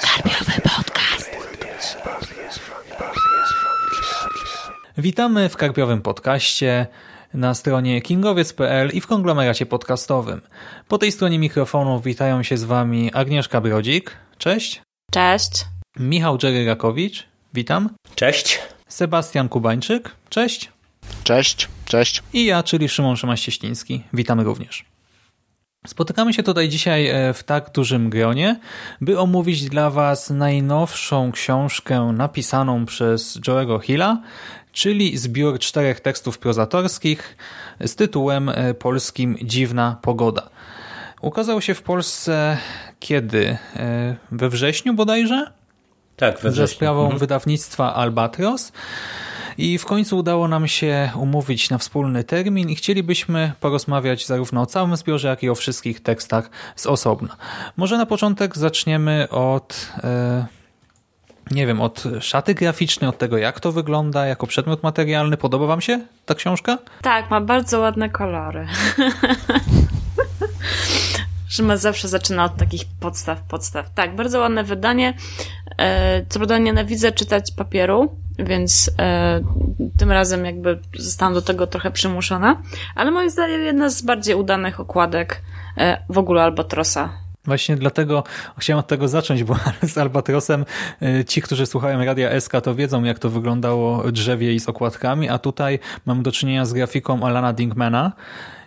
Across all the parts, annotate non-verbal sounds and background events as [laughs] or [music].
Karpiowy podcast. Witamy w Karpiowym podcaście na stronie kingowiec.pl i w konglomeracie podcastowym. Po tej stronie mikrofonu witają się z Wami Agnieszka Brodzik. Cześć. Cześć. Michał Dżeryrakowicz. Witam. Cześć. Sebastian Kubańczyk. Cześć. Cześć, cześć. I ja, czyli Szymon Szymaś-Cieśliński. Witamy również. Spotykamy się tutaj dzisiaj e, w tak dużym gronie, by omówić dla Was najnowszą książkę napisaną przez Joe'ego Hilla, czyli zbiór czterech tekstów prozatorskich z tytułem e, polskim Dziwna Pogoda. Ukazał się w Polsce kiedy? E, we wrześniu bodajże? Tak, we wrześniu. Za sprawą mhm. wydawnictwa Albatros. I w końcu udało nam się umówić na wspólny termin i chcielibyśmy porozmawiać zarówno o całym zbiorze, jak i o wszystkich tekstach z osobna. Może na początek zaczniemy od... E, nie wiem, od szaty graficznej, od tego jak to wygląda jako przedmiot materialny. Podoba wam się ta książka? Tak, ma bardzo ładne kolory. [laughs] Szyma zawsze zaczyna od takich podstaw, podstaw. Tak, bardzo ładne wydanie. E, co prawda nienawidzę czytać papieru, więc e, tym razem jakby zostałam do tego trochę przymuszona, ale moim zdaniem jedna z bardziej udanych okładek e, w ogóle Albatrosa. Właśnie dlatego chciałem od tego zacząć, bo [laughs] z Albatrosem e, ci, którzy słuchają Radia SK, to wiedzą, jak to wyglądało drzewie i z okładkami, a tutaj mamy do czynienia z grafiką Alana Dingmana,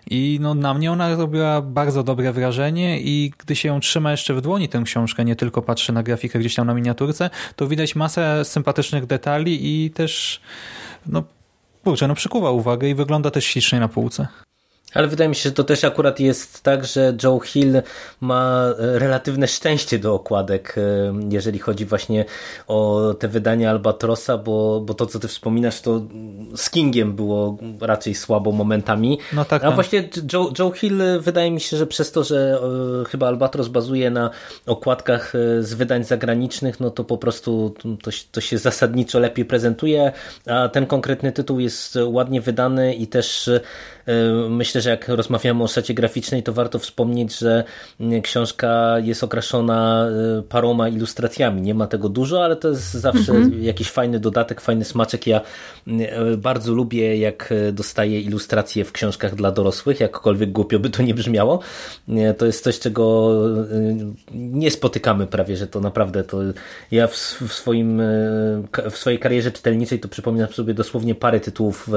i no, na mnie ona robiła bardzo dobre wrażenie i gdy się ją trzyma jeszcze w dłoni tę książkę, nie tylko patrzy na grafikę gdzieś tam na miniaturce, to widać masę sympatycznych detali i też no kurczę, no przykuwa uwagę i wygląda też ślicznie na półce. Ale wydaje mi się, że to też akurat jest tak, że Joe Hill ma e, relatywne szczęście do okładek, e, jeżeli chodzi właśnie o te wydania Albatrosa, bo, bo to, co ty wspominasz, to z Kingiem było raczej słabo momentami. No tak, A tak. właśnie Joe, Joe Hill wydaje mi się, że przez to, że e, chyba Albatros bazuje na okładkach z wydań zagranicznych, no to po prostu to, to się zasadniczo lepiej prezentuje, a ten konkretny tytuł jest ładnie wydany i też myślę, że jak rozmawiamy o szacie graficznej, to warto wspomnieć, że mm, książka jest okraszona y, paroma ilustracjami. Nie ma tego dużo, ale to jest zawsze mhm. jakiś fajny dodatek, fajny smaczek. Ja y, bardzo lubię, jak y, dostaję ilustracje w książkach dla dorosłych, jakkolwiek głupio by to nie brzmiało. To jest coś, czego nie spotykamy prawie, że to naprawdę to ja w, swoim, w swojej karierze czytelniczej to przypominam sobie dosłownie parę tytułów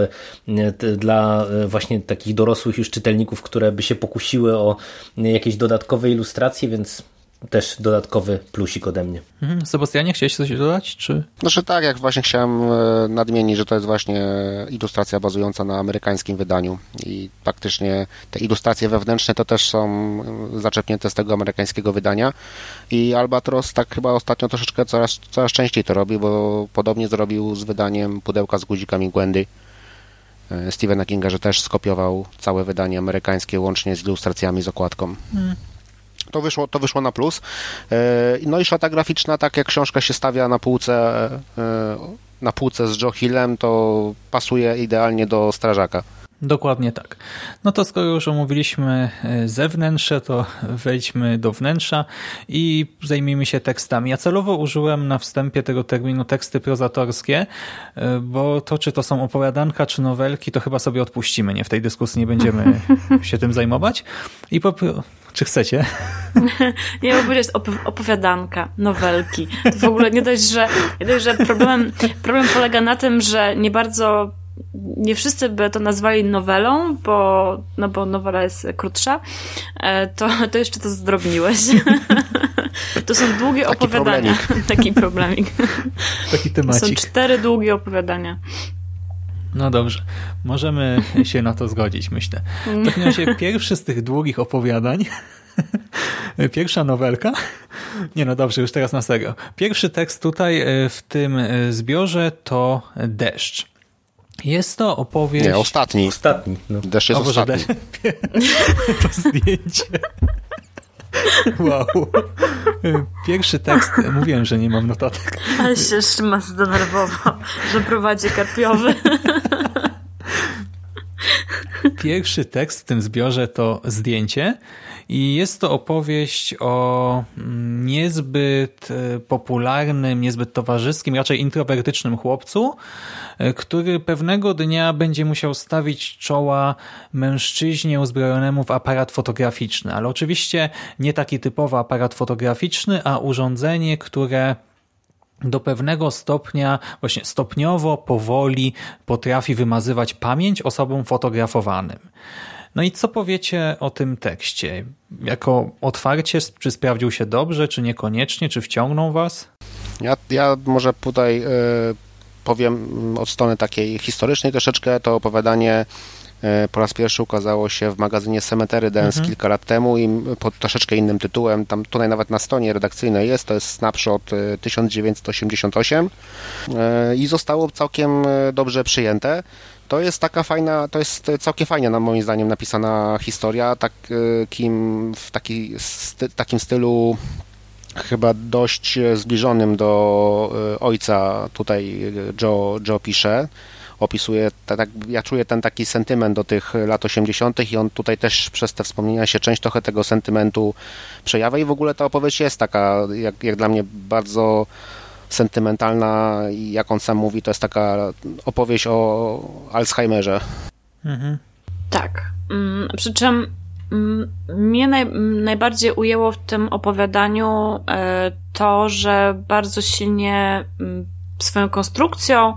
dla właśnie takich dorosłych już czytelników, które by się pokusiły o jakieś dodatkowe ilustracje, więc też dodatkowy plusik ode mnie. Mhm. Sebastianie, chciałeś coś dodać? Czy... Znaczy tak, jak właśnie chciałem e, nadmienić, że to jest właśnie ilustracja bazująca na amerykańskim wydaniu i faktycznie te ilustracje wewnętrzne to też są e, zaczepnięte z tego amerykańskiego wydania i Albatros tak chyba ostatnio troszeczkę coraz, coraz częściej to robi, bo podobnie zrobił z wydaniem pudełka z guzikami Gwendy Stephena Kinga, że też skopiował całe wydanie amerykańskie łącznie z ilustracjami z okładką. Hmm. To wyszło, to wyszło na plus. E, no i szata graficzna, tak jak książka się stawia na półce e, na półce z Joe Hillem, to pasuje idealnie do strażaka. Dokładnie tak. No to skoro już omówiliśmy e, zewnętrzne, to wejdźmy do wnętrza i zajmijmy się tekstami. Ja celowo użyłem na wstępie tego terminu teksty prozatorskie, e, bo to, czy to są opowiadanka, czy nowelki, to chyba sobie odpuścimy. Nie w tej dyskusji nie będziemy [laughs] się tym zajmować. I po, czy chcecie? [laughs] Nie, bo jest opowiadanka, nowelki. To w ogóle nie dość, że, nie dość, że problemem, problem polega na tym, że nie bardzo nie wszyscy by to nazwali nowelą, bo, no bo nowela jest krótsza, e, to, to jeszcze to zdrobniłeś. [laughs] To są długie Taki opowiadania. Problemik. [laughs] Taki problemik. Taki temacik. To są cztery długie opowiadania. No dobrze, możemy się na to zgodzić, myślę. W takim razie pierwszy z tych długich opowiadań, [laughs] pierwsza nowelka, nie no dobrze, już teraz na serio. Pierwszy tekst tutaj e, w tym e, zbiorze to Deszcz. Jest to opowieść... Nie, ostatni. Ostatni. No. Deszcz jest o Boże, ostatni. [laughs] to zdjęcie. Wow. Pierwszy tekst, mówiłem, że nie mam notatek. Ale się Szyma zdenerwował, że prowadzi karpiowy. Pierwszy tekst w tym zbiorze to zdjęcie i jest to opowieść o mm, niezbyt e, popularnym, niezbyt towarzyskim, raczej introwertycznym chłopcu, e, który pewnego dnia będzie musiał stawić czoła mężczyźnie uzbrojonemu w aparat fotograficzny, ale oczywiście nie taki typowy aparat fotograficzny, a urządzenie, które do pewnego stopnia, właśnie stopniowo, powoli potrafi wymazywać pamięć osobom fotografowanym. No i co powiecie o tym tekście? Jako otwarcie, czy sprawdził się dobrze, czy niekoniecznie, czy wciągnął was? Ja, ja może tutaj y, powiem od strony takiej historycznej troszeczkę, to opowiadanie E, po raz pierwszy ukazało się w magazynie Cemetery Dance mhm. kilka lat temu i pod troszeczkę innym tytułem. Tam tutaj nawet na stronie redakcyjnej jest, to jest snapshot 1988 e, e, i zostało całkiem dobrze przyjęte. To jest taka fajna, to jest całkiem fajnie na moim zdaniem napisana historia, takim, w taki, sty, takim stylu chyba dość zbliżonym do ojca tutaj Joe, Joe pisze opisuje, tak, ja czuję ten taki sentyment do tych lat 80. i on tutaj też przez te wspomnienia się część trochę tego sentymentu przejawia i w ogóle ta opowieść jest taka, jak, jak dla mnie bardzo sentymentalna i jak on sam mówi, to jest taka opowieść o Alzheimerze. Mhm. Tak. Mm, przy czym mm, mnie naj, najbardziej ujęło w tym opowiadaniu e, to, że bardzo silnie mm, swoją konstrukcją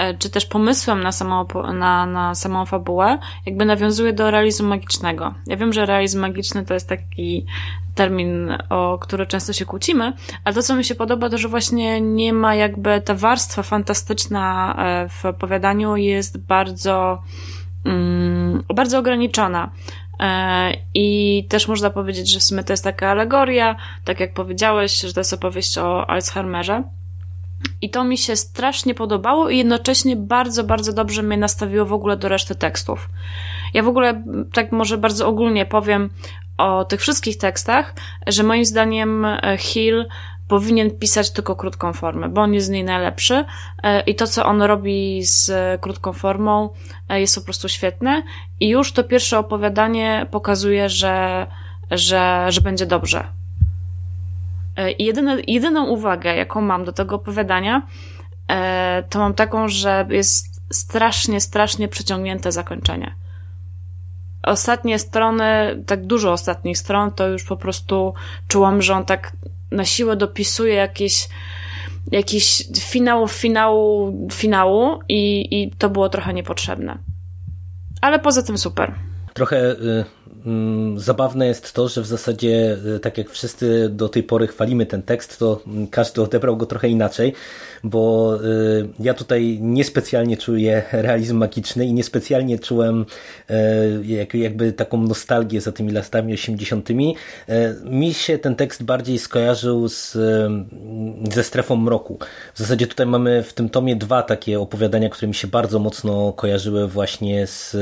E, czy też pomysłem na samą, na, na samą fabułę, jakby nawiązuje do realizmu magicznego. Ja wiem, że realizm magiczny to jest taki termin, o który często się kłócimy, ale to, co mi się podoba, to, że właśnie nie ma jakby ta warstwa fantastyczna e, w opowiadaniu jest bardzo, mm, bardzo ograniczona. E, I też można powiedzieć, że w sumie to jest taka alegoria, tak jak powiedziałeś, że to jest opowieść o Alzheimerze. I to mi się strasznie podobało i jednocześnie bardzo, bardzo dobrze mnie nastawiło w ogóle do reszty tekstów. Ja w ogóle tak może bardzo ogólnie powiem o tych wszystkich tekstach, że moim zdaniem e, Hill powinien pisać tylko krótką formę, bo on jest z niej najlepszy e, i to, co on robi z krótką formą e, jest po prostu świetne i już to pierwsze opowiadanie pokazuje, że, że, że będzie dobrze, E, I jedyne, jedyną uwagę, jaką mam do tego opowiadania, e, to mam taką, że jest strasznie, strasznie przeciągnięte zakończenie. Ostatnie strony, tak dużo ostatnich stron, to już po prostu czułam, że on tak na siłę dopisuje jakieś jakiś finał finału finału i, i to było trochę niepotrzebne. Ale poza tym super. Trochę y, zabawne jest to, że w zasadzie, e, tak jak wszyscy do tej pory chwalimy ten tekst, to mm, każdy odebrał go trochę inaczej, bo e, ja tutaj niespecjalnie czuję [laughs] realizm magiczny i niespecjalnie czułem e, jakby taką nostalgię za tymi latami 80. Mi się ten tekst bardziej skojarzył z, ze strefą mroku. W zasadzie tutaj mamy w tym tomie dwa takie opowiadania, które mi się bardzo mocno kojarzyły właśnie z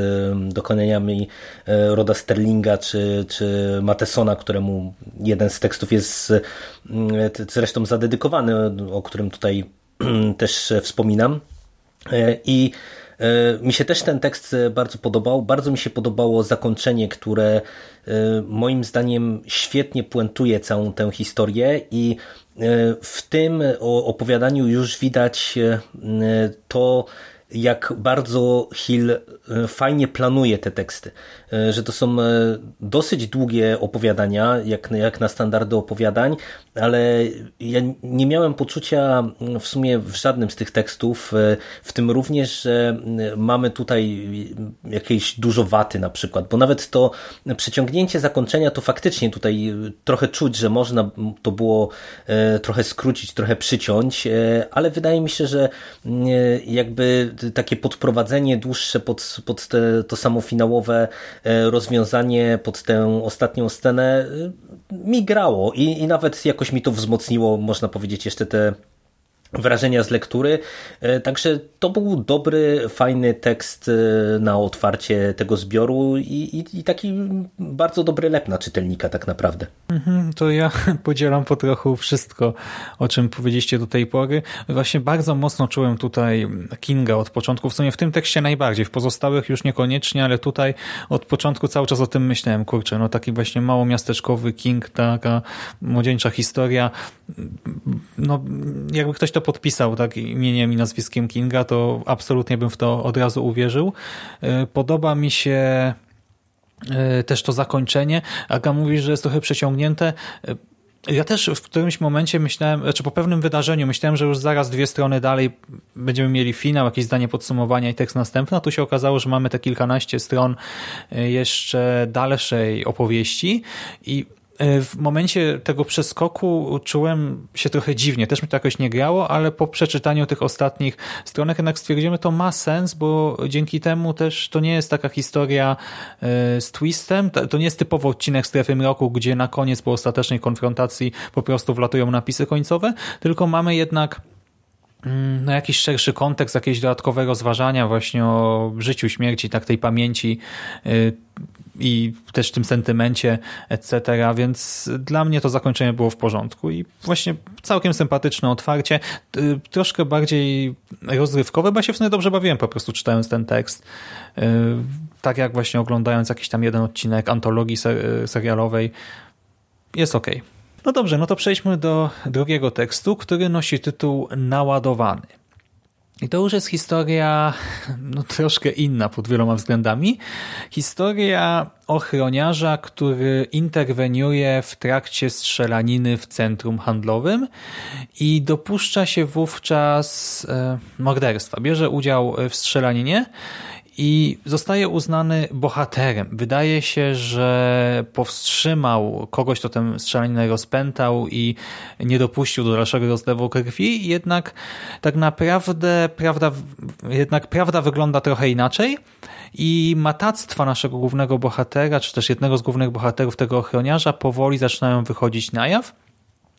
dokonaniami Roda Sterlinga Sterlinga czy, czy Matesona, któremu jeden z tekstów jest mm, zresztą zadedykowany, o którym tutaj [clears throat] też wspominam. E, I e, mi się też ten tekst bardzo podobał. Bardzo mi się podobało zakończenie, które e, moim zdaniem świetnie puentuje całą tę historię i w tym opowiadaniu już widać to, jak bardzo Hill fajnie planuje te teksty. E, że to są e, dosyć długie opowiadania, jak, jak na standardy opowiadań, ale ja nie miałem poczucia mm, w sumie w żadnym z tych tekstów, e, w tym również, że mm, mamy tutaj jakieś dużo waty na przykład, bo nawet to przeciągnięcie zakończenia to faktycznie tutaj trochę czuć, że można to było trochę skrócić, trochę przyciąć, ale wydaje mi się, że mm, jakby takie podprowadzenie dłuższe pod, pod te, to samo finałowe rozwiązanie pod tę ostatnią scenę e, mi grało i, i nawet jakoś mi to wzmocniło, można powiedzieć, jeszcze te wrażenia z lektury. E, także to był dobry, fajny tekst e, na otwarcie tego zbioru i, i, i taki bardzo dobry lep na czytelnika tak naprawdę. Mhm, to ja [laughs] podzielam po trochu wszystko, o czym powiedzieliście do tej pory. Właśnie bardzo mocno czułem tutaj Kinga od początku, w sumie w tym tekście najbardziej, w pozostałych już niekoniecznie, ale tutaj od początku cały czas o tym myślałem, kurczę, no taki właśnie mało miasteczkowy King, taka młodzieńcza historia, no jakby ktoś to podpisał tak imieniem i nazwiskiem Kinga, to absolutnie bym w to od razu uwierzył. E, podoba mi się e, też to zakończenie. Aga mówi, że jest trochę przeciągnięte. E, ja też w którymś momencie myślałem, znaczy po pewnym wydarzeniu myślałem, że już zaraz dwie strony dalej będziemy mieli finał, jakieś zdanie podsumowania i tekst następny, a tu się okazało, że mamy te kilkanaście stron jeszcze dalszej opowieści i w momencie tego przeskoku czułem się trochę dziwnie. Też mi to jakoś nie grało, ale po przeczytaniu tych ostatnich stronek jednak stwierdziłem, że to ma sens, bo dzięki temu też to nie jest taka historia e, z twistem. To nie jest typowo odcinek Strefy Mroku, gdzie na koniec po ostatecznej konfrontacji po prostu wlatują napisy końcowe, tylko mamy jednak mm, no, jakiś szerszy kontekst, jakieś dodatkowe rozważania właśnie o życiu, śmierci, tak tej pamięci e, i też w tym sentymencie, etc., więc dla mnie to zakończenie było w porządku i właśnie całkiem sympatyczne otwarcie, y, troszkę bardziej rozrywkowe, bo ja się w sumie dobrze bawiłem po prostu czytając ten tekst. Y, tak jak właśnie oglądając jakiś tam jeden odcinek antologii serialowej, jest ok. No dobrze, no to przejdźmy do drugiego tekstu, który nosi tytuł Naładowany. I to już jest historia no, troszkę inna pod wieloma względami. Historia ochroniarza, który interweniuje w trakcie strzelaniny w centrum handlowym i dopuszcza się wówczas e, morderstwa. Bierze udział w strzelaninie i zostaje uznany bohaterem. Wydaje się, że powstrzymał kogoś, kto tę strzelaninę rozpętał i nie dopuścił do dalszego rozlewu krwi, jednak tak naprawdę prawda, jednak prawda wygląda trochę inaczej i matactwa naszego głównego bohatera, czy też jednego z głównych bohaterów tego ochroniarza powoli zaczynają wychodzić na jaw.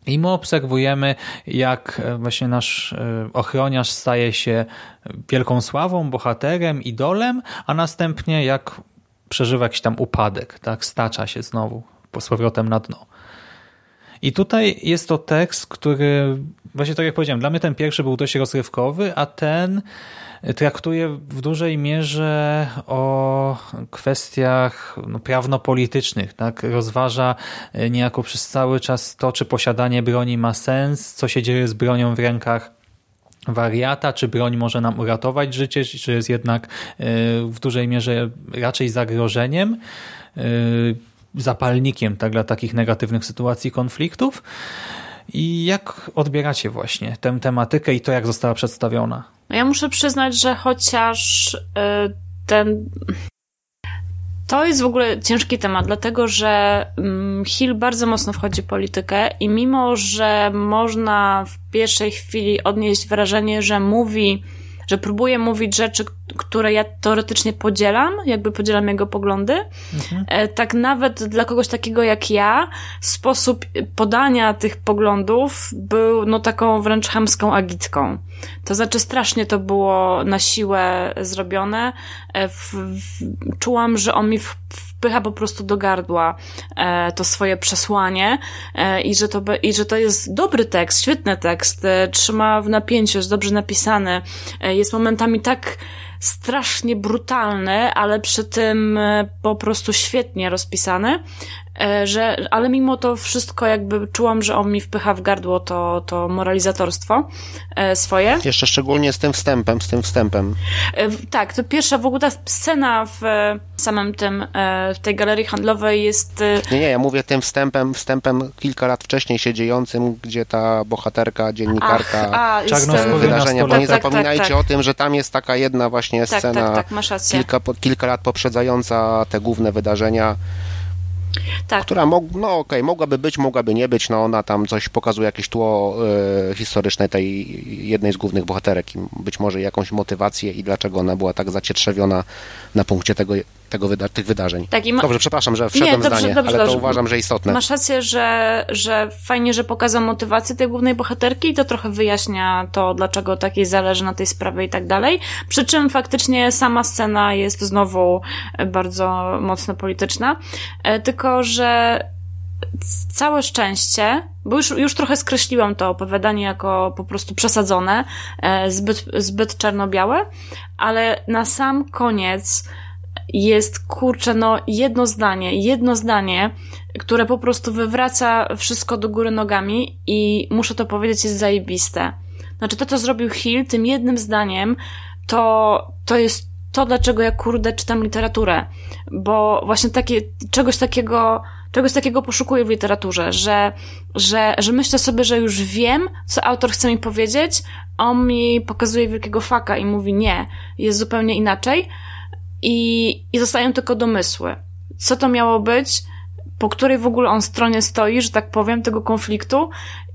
I my obserwujemy, jak e, właśnie nasz e, ochroniarz staje się wielką sławą, bohaterem, idolem, a następnie jak przeżywa jakiś tam upadek, tak, stacza się znowu z powrotem na dno. I tutaj jest to tekst, który, właśnie tak jak powiedziałem, dla mnie ten pierwszy był dość rozrywkowy, a ten traktuje w dużej mierze o kwestiach no, prawno-politycznych. Tak? Rozważa e, niejako przez cały czas to, czy posiadanie broni ma sens, co się dzieje z bronią w rękach wariata, czy broń może nam uratować życie, czy jest jednak e, w dużej mierze raczej zagrożeniem, e, zapalnikiem tak, dla takich negatywnych sytuacji konfliktów. I jak odbieracie właśnie tę tematykę i to, jak została przedstawiona? No ja muszę przyznać, że chociaż y, ten. To jest w ogóle ciężki temat, dlatego że mm, Hill bardzo mocno wchodzi w politykę i mimo, że można w pierwszej chwili odnieść wrażenie, że mówi że próbuje mówić rzeczy, które ja teoretycznie podzielam, jakby podzielam jego poglądy. Mhm. E, tak nawet dla kogoś takiego jak ja, sposób podania tych poglądów był no taką wręcz chamską agitką. To znaczy strasznie to było na siłę zrobione. E, w, w, czułam, że on mi w, wpycha po prostu do gardła e, to swoje przesłanie e, i, że to, i że to jest dobry tekst, świetny tekst, e, trzyma w napięciu, jest dobrze napisany, jest momentami tak strasznie brutalny, ale przy tym po prostu świetnie rozpisany, że, ale mimo to wszystko jakby czułam, że on mi wpycha w gardło to, to moralizatorstwo e, swoje. Jeszcze szczególnie z tym wstępem, z tym wstępem. E, tak, to pierwsza w ogóle ta scena w samym tym, w tej galerii handlowej jest... Nie, nie, ja mówię tym wstępem, wstępem kilka lat wcześniej się dziejącym, gdzie ta bohaterka, dziennikarka Ach, a, wydarzenia, bo tak, nie tak, zapominajcie tak, tak. o tym, że tam jest taka jedna właśnie tak, scena tak, kilka, kilka lat poprzedzająca te główne wydarzenia tak. która mog, no okej, okay, mogłaby być, mogłaby nie być, no ona tam coś pokazuje, jakieś tło y, historyczne tej jednej z głównych bohaterek i być może jakąś motywację i dlaczego ona była tak zacietrzewiona na punkcie tego tego wyda tych wydarzeń. Tak, ma... Dobrze, przepraszam, że wszedłem Nie, dobrze, zdanie, dobrze, ale dobrze. to uważam, że istotne. Masz rację, że, że fajnie, że pokazał motywację tej głównej bohaterki i to trochę wyjaśnia to, dlaczego takiej zależy na tej sprawie i tak dalej. Przy czym faktycznie sama scena jest znowu bardzo mocno polityczna, e, tylko że całe szczęście, bo już, już trochę skreśliłam to opowiadanie jako po prostu przesadzone, e, zbyt, zbyt czarno-białe, ale na sam koniec jest, kurczę, no jedno zdanie, jedno zdanie, które po prostu wywraca wszystko do góry nogami i muszę to powiedzieć, jest zajebiste. Znaczy to, co zrobił Hill tym jednym zdaniem, to, to jest to, dlaczego ja kurde czytam literaturę. Bo właśnie takie, czegoś takiego, czegoś takiego poszukuję w literaturze, że, że, że myślę sobie, że już wiem, co autor chce mi powiedzieć, a on mi pokazuje wielkiego faka i mówi nie, jest zupełnie inaczej i, i zostają tylko domysły. Co to miało być, po której w ogóle on stronie stoi, że tak powiem, tego konfliktu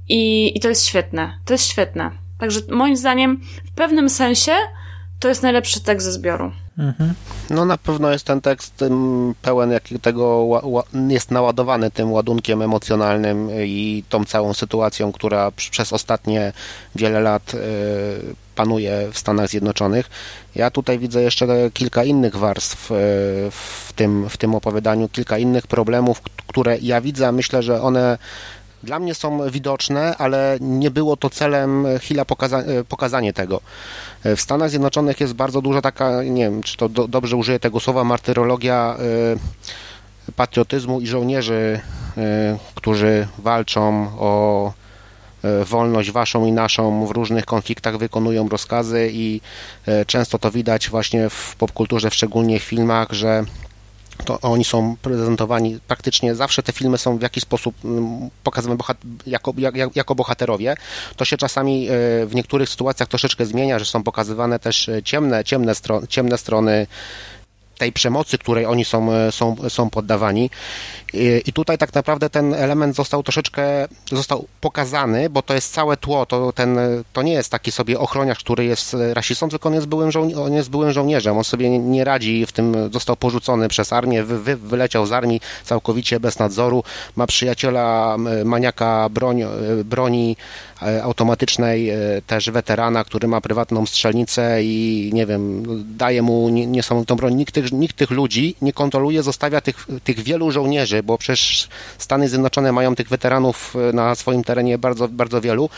i, i to jest świetne. To jest świetne. Także moim zdaniem w pewnym sensie to jest najlepszy tekst ze zbioru. Mhm. No na pewno jest ten tekst pełen jak tego, jest naładowany tym ładunkiem emocjonalnym i tą całą sytuacją, która przez ostatnie wiele lat e, panuje w Stanach Zjednoczonych. Ja tutaj widzę jeszcze kilka innych warstw e, w tym, w tym opowiadaniu, kilka innych problemów, które ja widzę, myślę, że one dla mnie są widoczne, ale nie było to celem Hilla pokaza e, pokazanie tego. W Stanach Zjednoczonych jest bardzo duża taka, nie wiem, czy to do, dobrze użyję tego słowa, martyrologia y, patriotyzmu i żołnierzy, y, którzy walczą o y, wolność waszą i naszą w różnych konfliktach wykonują rozkazy i często to widać właśnie w popkulturze, szczególnie w filmach, że to oni są prezentowani praktycznie zawsze te filmy są w jakiś sposób mm, pokazywane jako, jak, jako bohaterowie. To się czasami e, w niektórych sytuacjach troszeczkę zmienia, że są pokazywane też e, ciemne, ciemne, stro, ciemne strony tej przemocy, której oni są, e, są, są poddawani. I tutaj tak naprawdę ten element został troszeczkę został pokazany, bo to jest całe tło, to, ten, to nie jest taki sobie ochroniarz, który jest rasistą, tylko on jest byłym, żołni on jest byłym żołnierzem. On sobie nie radzi w tym, został porzucony przez armię, wy, wy, wyleciał z armii całkowicie bez nadzoru, ma przyjaciela maniaka broń, e, broni e, automatycznej, e, też weterana, który ma prywatną strzelnicę i nie wiem, daje mu niesamowitą broń. Nikt tych, nikt tych ludzi nie kontroluje, zostawia tych, tych wielu żołnierzy, bo przecież Stany Zjednoczone mają tych weteranów e, na swoim terenie bardzo, bardzo wielu,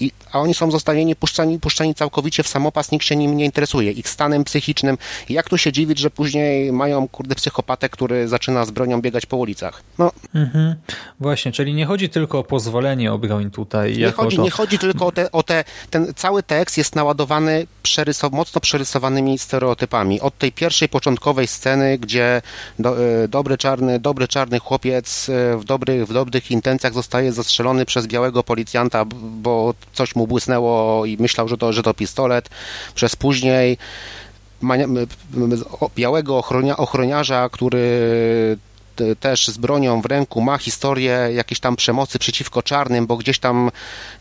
i, a oni są zostawieni, puszczani, puszczani całkowicie w samopas, nikt się nim nie interesuje, ich stanem psychicznym. Jak tu się dziwić, że później mają, kurde, psychopatę, który zaczyna z bronią biegać po ulicach? No. Mhm. Właśnie, czyli nie chodzi tylko o pozwolenie o broń tutaj. Nie, chodzi, to... nie chodzi tylko o te, o te, ten cały tekst jest naładowany przerysow, mocno przerysowanymi stereotypami. Od tej pierwszej, początkowej sceny, gdzie do, e, dobry czarny, dobry czarny chłopiec e, w dobrych, w dobrych intencjach zostaje zastrzelony przez białego policjanta, bo coś mu błysnęło i myślał, że to, że to pistolet. Przez później białego ochronia, ochroniarza, który też z bronią w ręku ma historię jakiejś tam przemocy przeciwko czarnym, bo gdzieś tam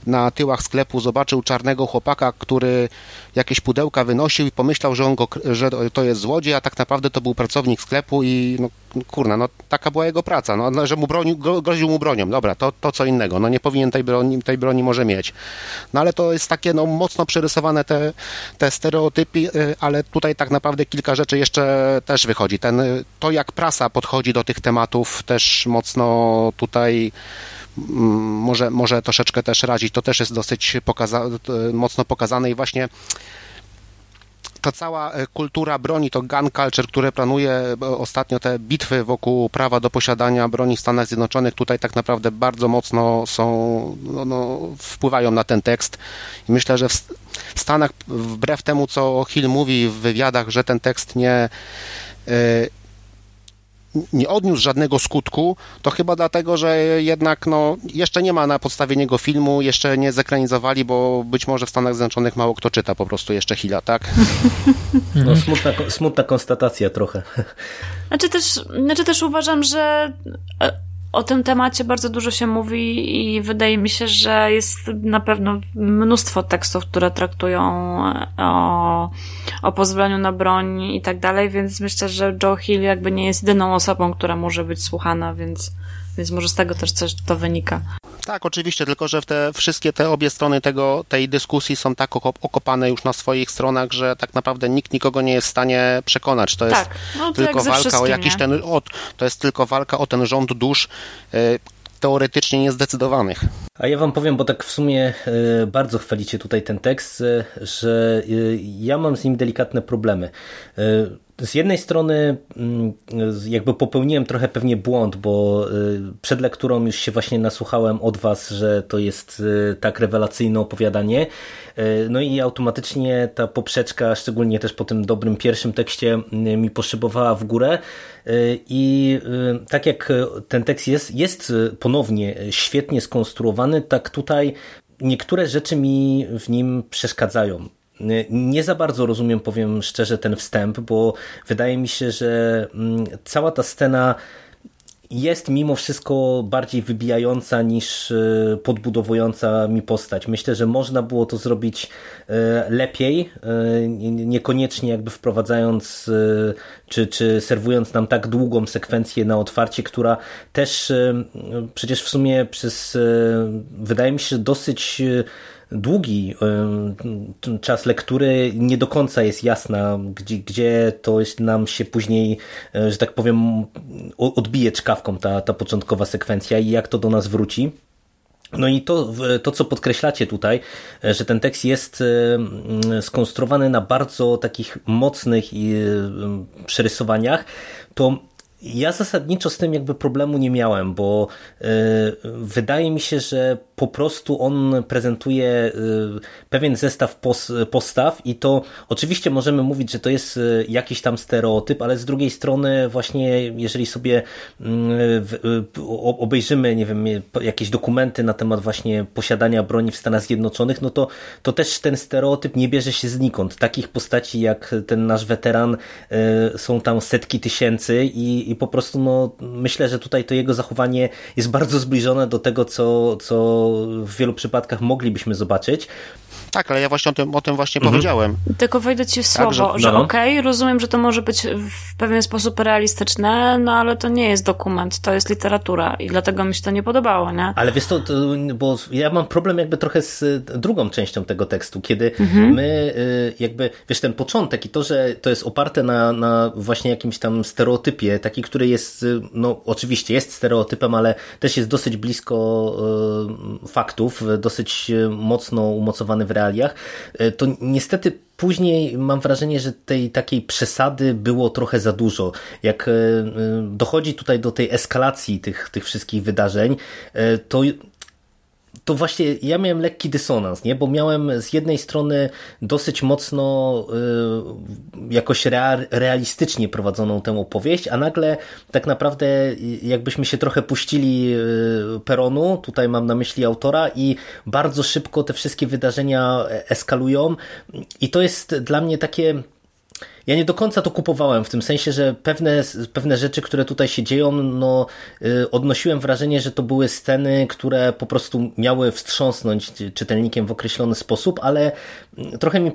na tyłach sklepu zobaczył czarnego chłopaka, który jakieś pudełka wynosił i pomyślał, że, on go, że to jest złodziej, a tak naprawdę to był pracownik sklepu i no, kurna, no taka była jego praca, no, że mu broni, groził mu bronią, dobra, to, to co innego, no nie powinien tej broni, tej broni może mieć. No ale to jest takie no, mocno przerysowane te, te stereotypy, y, ale tutaj tak naprawdę kilka rzeczy jeszcze też wychodzi. Ten, to jak prasa podchodzi do tych tematów też mocno tutaj może, może troszeczkę też razić. To też jest dosyć pokaza mocno pokazane i właśnie ta cała e, kultura broni, to gun culture, które planuje e, ostatnio te bitwy wokół prawa do posiadania broni w Stanach Zjednoczonych, tutaj tak naprawdę bardzo mocno są, no, no, wpływają na ten tekst. I myślę, że w, Stanach, wbrew temu, co Hill mówi w wywiadach, że ten tekst nie e, nie odniósł żadnego skutku, to chyba dlatego, że jednak no, jeszcze nie ma na podstawie niego filmu, jeszcze nie zekranizowali, bo być może w Stanach Zjednoczonych mało kto czyta po prostu jeszcze Hila, tak? No smutna, smutna konstatacja trochę. Znaczy też, znaczy też uważam, że e, o tym temacie bardzo dużo się mówi i wydaje mi się, że jest na pewno mnóstwo tekstów, które traktują o, o pozwoleniu na broń i tak dalej, więc myślę, że Joe Hill jakby nie jest jedyną osobą, która może być słuchana, więc, więc może z tego też coś to wynika. Tak, oczywiście, tylko że te wszystkie te obie strony tego, tej dyskusji są tak okopane już na swoich stronach, że tak naprawdę nikt nikogo nie jest w stanie przekonać. To jest tak. no, tylko walka o jakiś nie? ten, o, to jest tylko walka o ten rząd dusz, y, teoretycznie niezdecydowanych. A ja wam powiem, bo tak w sumie y, bardzo chwalicie tutaj ten tekst, y, że ja mam z nim delikatne problemy z jednej strony mm, jakby popełniłem trochę pewnie błąd, bo y, przed lekturą już się właśnie nasłuchałem od was, że to jest y, tak rewelacyjne opowiadanie. Y, no i automatycznie ta poprzeczka, szczególnie też po tym dobrym pierwszym tekście, mi poszybowała w górę. I tak jak ten tekst jest, jest ponownie świetnie skonstruowany, tak tutaj niektóre rzeczy mi w nim przeszkadzają. Nie za bardzo rozumiem, powiem szczerze, ten wstęp, bo wydaje mi się, że mm, cała ta scena jest mimo wszystko bardziej wybijająca niż e, podbudowująca mi postać. Myślę, że można było to zrobić e, lepiej, niekoniecznie jakby wprowadzając czy, czy serwując nam tak długą sekwencję na otwarcie, która też przecież w sumie przez wydaje mi się dosyć długi czas lektury nie do końca jest jasna, gdzie, gdzie to jest nam się później, e, że tak powiem, odbije czkawką ta, ta początkowa sekwencja i jak to do nas wróci. No i to, to, co podkreślacie tutaj, e, że ten tekst jest e, skonstruowany na bardzo takich mocnych przerysowaniach, to ja zasadniczo z tym jakby problemu nie miałem, bo wydaje mi się, że po prostu on prezentuje y, pewien zestaw pos, postaw i to oczywiście możemy mówić, że to jest y, jakiś tam stereotyp, ale z drugiej strony właśnie jeżeli sobie obejrzymy, nie wiem, jakieś dokumenty na temat właśnie posiadania broni w Stanach Zjednoczonych, no to, to też ten stereotyp nie bierze się znikąd. Takich postaci jak ten nasz weteran są tam setki tysięcy i i po prostu no, myślę, że tutaj to jego zachowanie jest bardzo zbliżone do tego, co, co w wielu przypadkach moglibyśmy zobaczyć. Tak, ale ja właśnie o tym, o tym właśnie mhm. powiedziałem. Tylko wejdę ci w słowo, tak, że, że no. okej, okay, rozumiem, że to może być w pewien sposób realistyczne, no ale to nie jest dokument, to jest literatura i dlatego mi się to nie podobało, nie? Ale wiesz to, to bo ja mam problem jakby trochę z drugą częścią tego tekstu, kiedy mhm. my y, jakby, wiesz, ten początek i to, że to jest oparte na, na właśnie jakimś tam stereotypie, taki, który jest, y, no oczywiście jest stereotypem, ale też jest dosyć blisko y, faktów, dosyć mocno umocowany w realiach, e, to niestety później mam wrażenie, że tej takiej przesady było trochę za dużo. Jak e, e, dochodzi tutaj do tej eskalacji tych, tych wszystkich wydarzeń, to to właśnie ja miałem lekki dysonans, nie? bo miałem z jednej strony dosyć mocno y, jakoś realistycznie prowadzoną tę opowieść, a nagle tak naprawdę jakbyśmy się trochę puścili y, peronu, tutaj mam na myśli autora i bardzo szybko te wszystkie wydarzenia eskalują i to jest dla mnie takie ja nie do końca to kupowałem, w tym sensie, że pewne, pewne rzeczy, które tutaj się dzieją, no, y, odnosiłem wrażenie, że to były sceny, które po prostu miały wstrząsnąć czytelnikiem w określony sposób, ale mm, trochę mi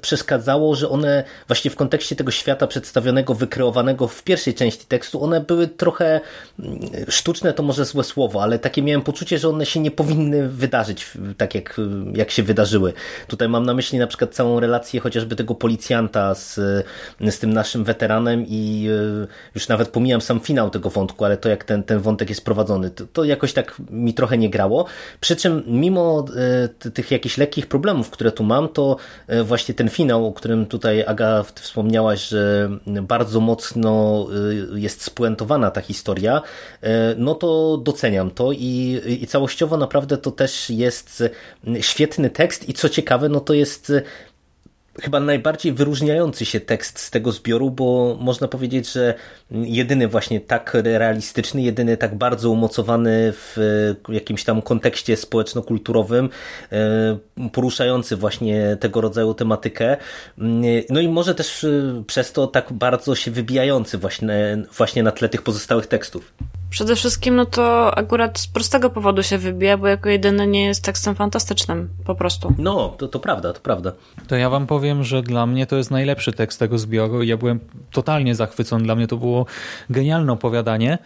przeszkadzało, że one właśnie w kontekście tego świata przedstawionego, wykreowanego w pierwszej części tekstu, one były trochę mm, sztuczne, to może złe słowo, ale takie miałem poczucie, że one się nie powinny wydarzyć tak, jak, jak się wydarzyły. Tutaj mam na myśli na przykład całą relację chociażby tego policjanta z z tym naszym weteranem i e, już nawet pomijam sam finał tego wątku, ale to jak ten, ten wątek jest prowadzony, to, to jakoś tak mi trochę nie grało. Przy czym mimo e, tych jakichś lekkich problemów, które tu mam, to e, właśnie ten finał, o którym tutaj Aga wspomniałaś, że bardzo mocno jest spuentowana ta historia, no to doceniam to i, i całościowo naprawdę to też jest świetny tekst i co ciekawe, no to jest chyba najbardziej wyróżniający się tekst z tego zbioru, bo można powiedzieć, że jedyny właśnie tak realistyczny, jedyny tak bardzo umocowany w jakimś tam kontekście społeczno-kulturowym, e, poruszający właśnie tego rodzaju tematykę. No i może też przez to tak bardzo się wybijający właśnie, właśnie na tle tych pozostałych tekstów. Przede wszystkim, no to akurat z prostego powodu się wybija, bo jako jedyny nie jest tekstem fantastycznym, po prostu. No, to, to prawda, to prawda. To ja wam powiem, że dla mnie to jest najlepszy tekst tego zbioru i ja byłem totalnie zachwycony. Dla mnie to było genialne opowiadanie.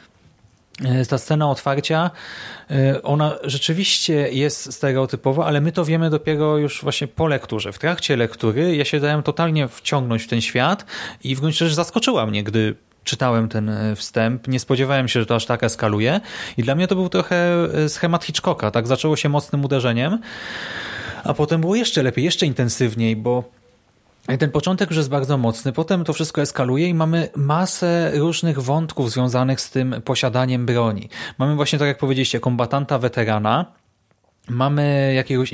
E, ta scena otwarcia, e, ona rzeczywiście jest stereotypowa, ale my to wiemy dopiero już właśnie po lekturze. W trakcie lektury ja się dałem totalnie wciągnąć w ten świat i w gruncie rzeczy zaskoczyła mnie, gdy czytałem ten e, wstęp. Nie spodziewałem się, że to aż tak eskaluje i dla mnie to był trochę schemat Hitchcocka. Tak zaczęło się mocnym uderzeniem, a potem było jeszcze lepiej, jeszcze intensywniej, bo ten początek już jest bardzo mocny, potem to wszystko eskaluje i mamy masę różnych wątków związanych z tym posiadaniem broni. Mamy właśnie, tak jak powiedzieliście, kombatanta weterana, Mamy jakiegoś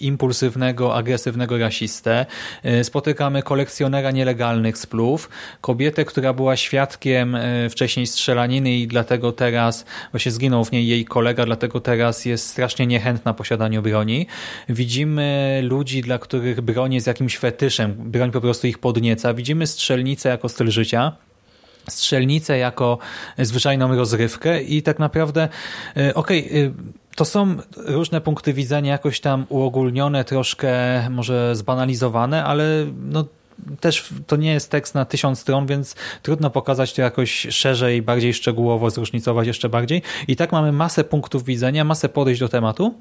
impulsywnego, agresywnego rasistę, y, spotykamy kolekcjonera nielegalnych splów, kobietę, która była świadkiem y, wcześniej strzelaniny i dlatego teraz właśnie zginął w niej jej kolega, dlatego teraz jest strasznie niechętna posiadaniu broni. Widzimy ludzi, dla których broń jest jakimś fetyszem, broń po prostu ich podnieca. Widzimy strzelnicę jako styl życia strzelnicę jako zwyczajną rozrywkę i tak naprawdę y, okej, okay, to są różne punkty widzenia jakoś tam uogólnione, troszkę może zbanalizowane, ale no też to nie jest tekst na tysiąc stron, więc trudno pokazać to jakoś szerzej, bardziej szczegółowo, zróżnicować jeszcze bardziej. I tak mamy masę punktów widzenia, masę podejść do tematu.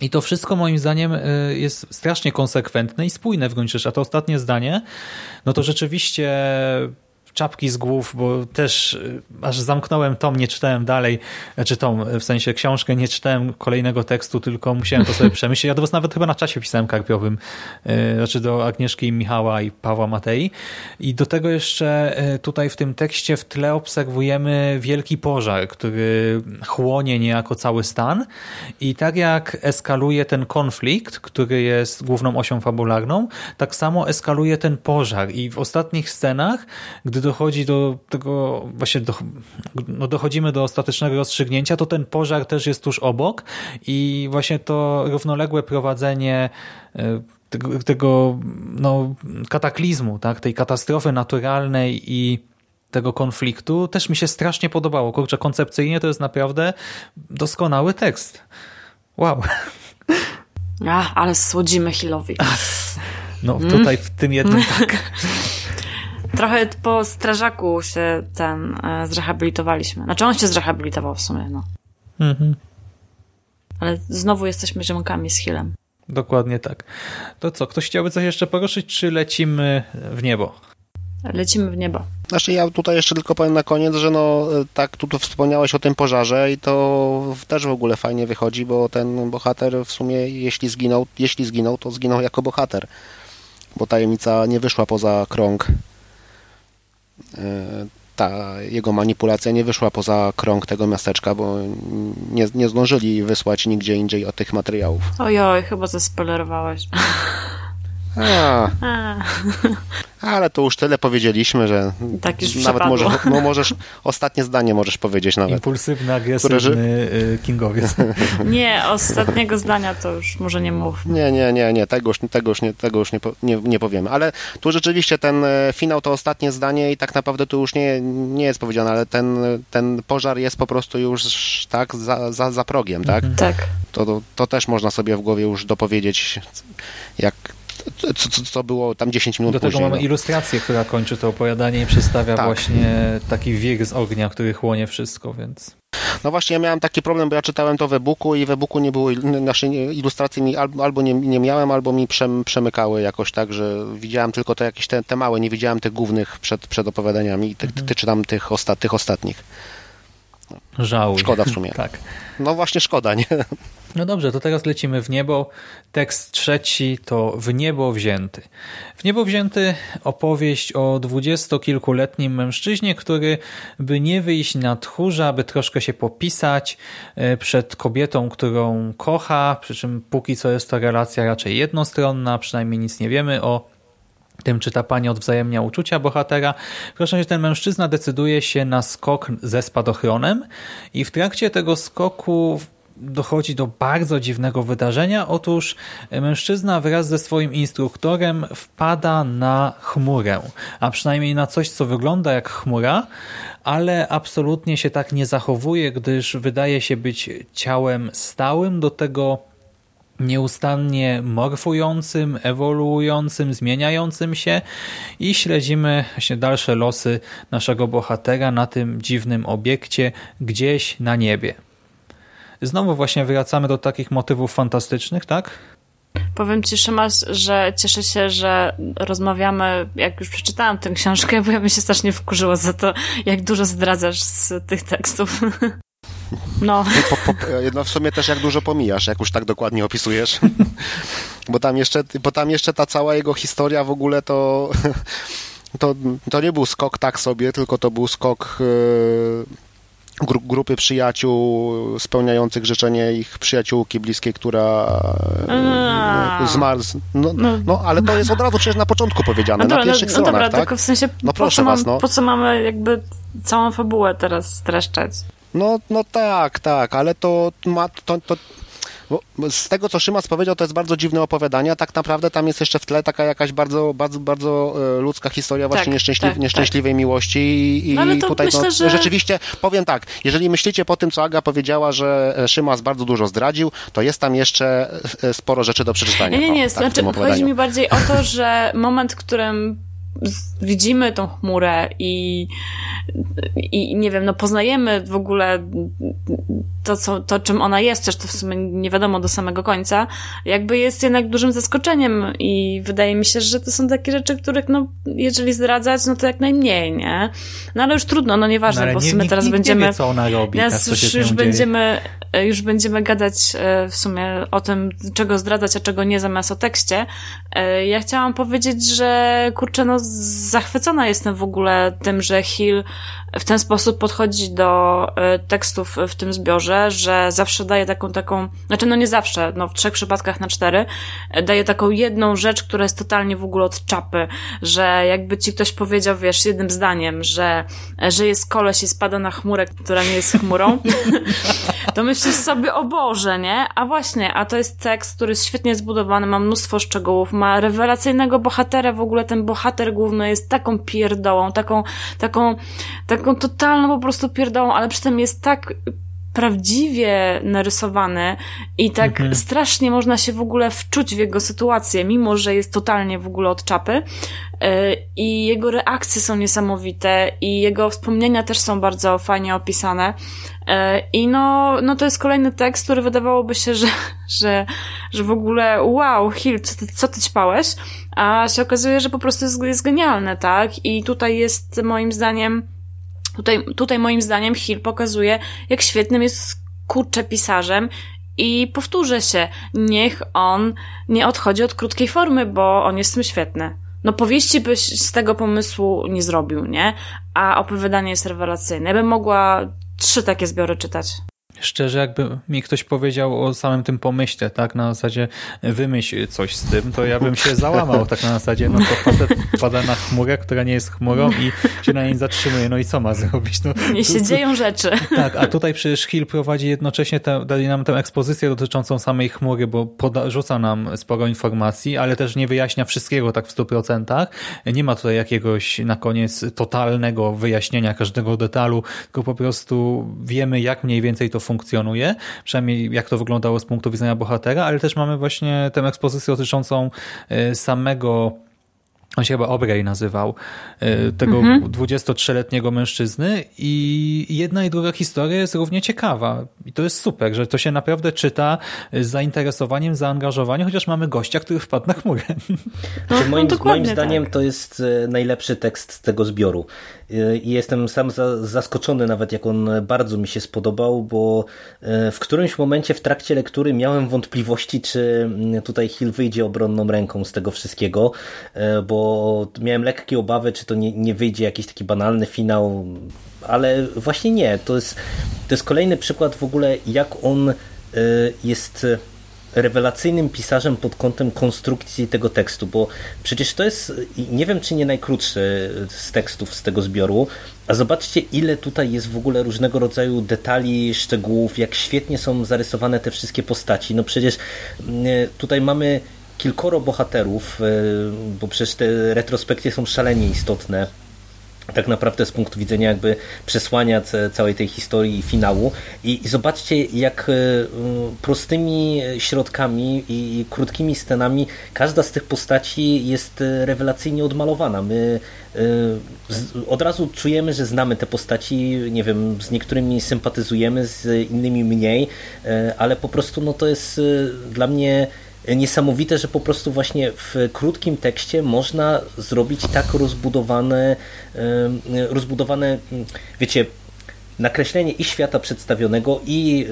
I to wszystko moim zdaniem y, jest strasznie konsekwentne i spójne w gruncie rzeczy. A to ostatnie zdanie, no to rzeczywiście czapki z głów, bo też y, aż zamknąłem tom, nie czytałem dalej, czy znaczy tom, w sensie książkę, nie czytałem kolejnego tekstu, tylko musiałem to sobie [laughs] przemyśleć. Ja do was nawet chyba na czasie pisałem karpiowym, znaczy do Agnieszki Michała i Pawła Matei. I do tego jeszcze tutaj w tym tekście w tle obserwujemy wielki pożar, który chłonie niejako cały stan i tak jak eskaluje ten konflikt, który jest główną osią fabularną, tak samo eskaluje ten pożar i w ostatnich scenach, gdy dochodzi do tego, właśnie do, no dochodzimy do ostatecznego rozstrzygnięcia, to ten pożar też jest tuż obok i właśnie to równoległe prowadzenie e, tego, tego no, kataklizmu, tak, tej katastrofy naturalnej i tego konfliktu też mi się strasznie podobało. Kurczę, koncepcyjnie to jest naprawdę doskonały tekst. Wow. [laughs] A, ale słodzimy Hillowi. No tutaj w tym jednym [laughs] tak. Trochę po strażaku się ten e, zrehabilitowaliśmy. Znaczy on się zrehabilitował w sumie, no. Mhm. Ale znowu jesteśmy ziomkami z Hillem. Dokładnie tak. To co, ktoś chciałby coś jeszcze poruszyć, czy lecimy w niebo? Lecimy w niebo. Znaczy ja tutaj jeszcze tylko powiem na koniec, że no tak, tu, tu wspomniałeś o tym pożarze i to też w ogóle fajnie wychodzi, bo ten bohater w sumie jeśli zginął, jeśli zginął, to zginął jako bohater. Bo tajemnica nie wyszła poza krąg E, ta jego manipulacja nie wyszła poza krąg tego miasteczka, bo nie, nie zdążyli wysłać nigdzie indziej od tych materiałów. Ojoj, chyba zaspoilerowałeś. [laughs] A. A. Ale to już tyle powiedzieliśmy, że tak już nawet możesz, no możesz, ostatnie zdanie możesz powiedzieć nawet. Impulsywny, agresywny które... Y, kingowiec. [laughs] Nie, ostatniego zdania to już może nie mów. Nie, nie, nie, nie, tego już, tego już, nie, tego już nie, nie, nie powiemy. Ale tu rzeczywiście ten e, finał to ostatnie zdanie i tak naprawdę tu już nie, nie jest powiedziane, ale ten, ten pożar jest po prostu już tak za, za, za progiem, tak? Tak. To, to, to też można sobie w głowie już dopowiedzieć, jak co, co, co było tam 10 minut Do tego później, mamy no. ilustrację, która kończy to opowiadanie i przedstawia tak. właśnie taki wiek z ognia, który chłonie wszystko, więc... No właśnie, ja miałem taki problem, bo ja czytałem to w e-booku i w e-booku nie było, nasze ilustracje mi albo nie, nie miałem, albo mi przemykały jakoś tak, że widziałem tylko te jakieś te, te małe, nie widziałem tych głównych przed, przed opowiadaniami, ty, ty, ty czytam tych, osta, tych ostatnich. Żałuję. Szkoda w sumie. [laughs] tak. No właśnie szkoda, nie? No dobrze, to teraz lecimy w niebo. Tekst trzeci to W niebo wzięty. W niebo wzięty opowieść o dwudziestokilkuletnim mężczyźnie, który by nie wyjść na tchórza, by troszkę się popisać e, przed kobietą, którą kocha, przy czym póki co jest to relacja raczej jednostronna, przynajmniej nic nie wiemy o tym, czy ta pani odwzajemnia uczucia bohatera. Proszę się, ten mężczyzna decyduje się na skok ze spadochronem i w trakcie tego skoku dochodzi do bardzo dziwnego wydarzenia. Otóż mężczyzna wraz ze swoim instruktorem wpada na chmurę, a przynajmniej na coś, co wygląda jak chmura, ale absolutnie się tak nie zachowuje, gdyż wydaje się być ciałem stałym do tego nieustannie morfującym, ewoluującym, zmieniającym się i śledzimy właśnie dalsze losy naszego bohatera na tym dziwnym obiekcie gdzieś na niebie. Znowu właśnie wracamy do takich motywów fantastycznych, tak? Powiem ci, Szymas, że cieszę się, że rozmawiamy, jak już przeczytałam tę książkę, bo ja bym się strasznie wkurzyła za to, jak dużo zdradzasz z tych tekstów. [laughs] No. Po, po, no w sumie też jak dużo pomijasz, jak już tak dokładnie opisujesz. [laughs] bo, tam jeszcze, bo tam jeszcze ta cała jego historia w ogóle to... [laughs] To, to nie był skok tak sobie, tylko to był skok e, gru, grupy przyjaciół spełniających życzenie ich przyjaciółki bliskiej, która e, zmarł. No, no, no, ale to jest od razu przecież na początku powiedziane, no dobra, na pierwszych no, no stronach, dobra, tak? tylko w sensie, no proszę po was, no. Po co mamy jakby całą fabułę teraz streszczać? No, no tak, tak, ale to ma, to, to z tego, co Szymas powiedział, to jest bardzo dziwne opowiadanie, a tak naprawdę tam jest jeszcze w tle taka jakaś bardzo, bardzo, bardzo e, ludzka historia właśnie tak, nieszczęśli tak, nieszczęśliwej tak. miłości i, no, tutaj myślę, no, że... rzeczywiście, powiem tak, jeżeli myślicie po tym, co Aga powiedziała, że e, Szymas bardzo dużo zdradził, to jest tam jeszcze e, sporo rzeczy do przeczytania. Nie, nie, nie, o, tak, znaczy, chodzi mi bardziej o to, że moment, w którym widzimy tą chmurę i, i nie wiem, no poznajemy w ogóle to, co, to, czym ona jest, też to w sumie nie wiadomo do samego końca, jakby jest jednak dużym zaskoczeniem i wydaje mi się, że to są takie rzeczy, których no, jeżeli zdradzać, no to jak najmniej, nie? No ale już trudno, no nieważne, no, bo w sumie teraz będziemy... Nie wie, co ona robi, teraz już, już będziemy, już będziemy gadać e, w sumie o tym, czego zdradzać, a czego nie, zamiast o tekście. E, ja chciałam powiedzieć, że kurczę, no zachwycona jestem w ogóle tym, że Hill w ten sposób podchodzi do e, tekstów w tym zbiorze, że zawsze daje taką, taką, znaczy no nie zawsze, no w trzech przypadkach na cztery, e, daje taką jedną rzecz, która jest totalnie w ogóle od czapy, że jakby ci ktoś powiedział, wiesz, jednym zdaniem, że, że jest koleś i spada na chmurę, która nie jest chmurą, [laughs] to myślisz sobie, o Boże, nie? A właśnie, a to jest tekst, który jest świetnie zbudowany, ma mnóstwo szczegółów, ma rewelacyjnego bohatera, w ogóle ten bohater główny jest taką pierdołą, taką, taką, taką totalną po prostu pierdołą, ale przy tym jest tak prawdziwie narysowany i tak mhm. strasznie można się w ogóle wczuć w jego sytuację, mimo że jest totalnie w ogóle od czapy. E, I jego reakcje są niesamowite i jego wspomnienia też są bardzo fajnie opisane. E, I no, no to jest kolejny tekst, który wydawałoby się, że, że, że w ogóle wow, Hill, co ty, co ty ćpałeś? A się okazuje, że po prostu jest, jest genialne, tak? I tutaj jest moim zdaniem Tutaj, tutaj moim zdaniem Hill pokazuje, jak świetnym jest kurczę pisarzem i powtórzę się, niech on nie odchodzi od krótkiej formy, bo on jest w tym świetny. No powieści byś z tego pomysłu nie zrobił, nie? A opowiadanie jest rewelacyjne. Ja bym mogła trzy takie zbiory czytać. Szczerze, jakby mi ktoś powiedział o samym tym pomyśle, tak, na zasadzie wymyśl coś z tym, to ja bym się [laughs] załamał, tak na zasadzie, no to facet wpada na chmurę, która nie jest chmurą i się na niej zatrzymuje, no i co ma zrobić? No, nie się tu, dzieją rzeczy. Tak, a tutaj przecież Hill prowadzi jednocześnie, te, dali nam tę ekspozycję dotyczącą samej chmury, bo poda, rzuca nam sporo informacji, ale też nie wyjaśnia wszystkiego tak w stu procentach. Nie ma tutaj jakiegoś na koniec totalnego wyjaśnienia każdego detalu, tylko po prostu wiemy, jak mniej więcej to funkcjonuje, przynajmniej jak to wyglądało z punktu widzenia bohatera, ale też mamy właśnie tę ekspozycję dotyczącą e, samego on się chyba Obrej nazywał, e, tego mhm. 23-letniego mężczyzny i jedna i druga historia jest równie ciekawa. I to jest super, że to się naprawdę czyta z zainteresowaniem, zaangażowaniem, chociaż mamy gościa, który wpadł na chmurę. No, moim, no moim zdaniem tak. to jest e, najlepszy tekst z tego zbioru. E, I jestem sam zaskoczony nawet, jak on bardzo mi się spodobał, bo w którymś momencie w trakcie lektury miałem wątpliwości, czy tutaj Hill wyjdzie obronną ręką z tego wszystkiego, bo miałem lekkie obawy, czy to nie, nie wyjdzie jakiś taki banalny finał, ale właśnie nie. To jest, to jest kolejny przykład w ogóle, jak on jest rewelacyjnym pisarzem pod kątem konstrukcji tego tekstu, bo przecież to jest, nie wiem czy nie najkrótszy z tekstów z tego zbioru, a zobaczcie ile tutaj jest w ogóle różnego rodzaju detali, szczegółów, jak świetnie są zarysowane te wszystkie postaci. No przecież mm, tutaj mamy kilkoro bohaterów, e, bo przecież te retrospekcje są szalenie istotne tak naprawdę z punktu widzenia jakby przesłania całej tej historii i finału i, i zobaczcie jak e, prostymi środkami i krótkimi scenami każda z tych postaci jest e, rewelacyjnie odmalowana. My od razu czujemy, że znamy te postaci, nie wiem, z niektórymi sympatyzujemy, z innymi mniej, ale po prostu no to jest dla mnie niesamowite, że po prostu właśnie w krótkim tekście można zrobić tak rozbudowane, rozbudowane wiecie, nakreślenie i świata przedstawionego i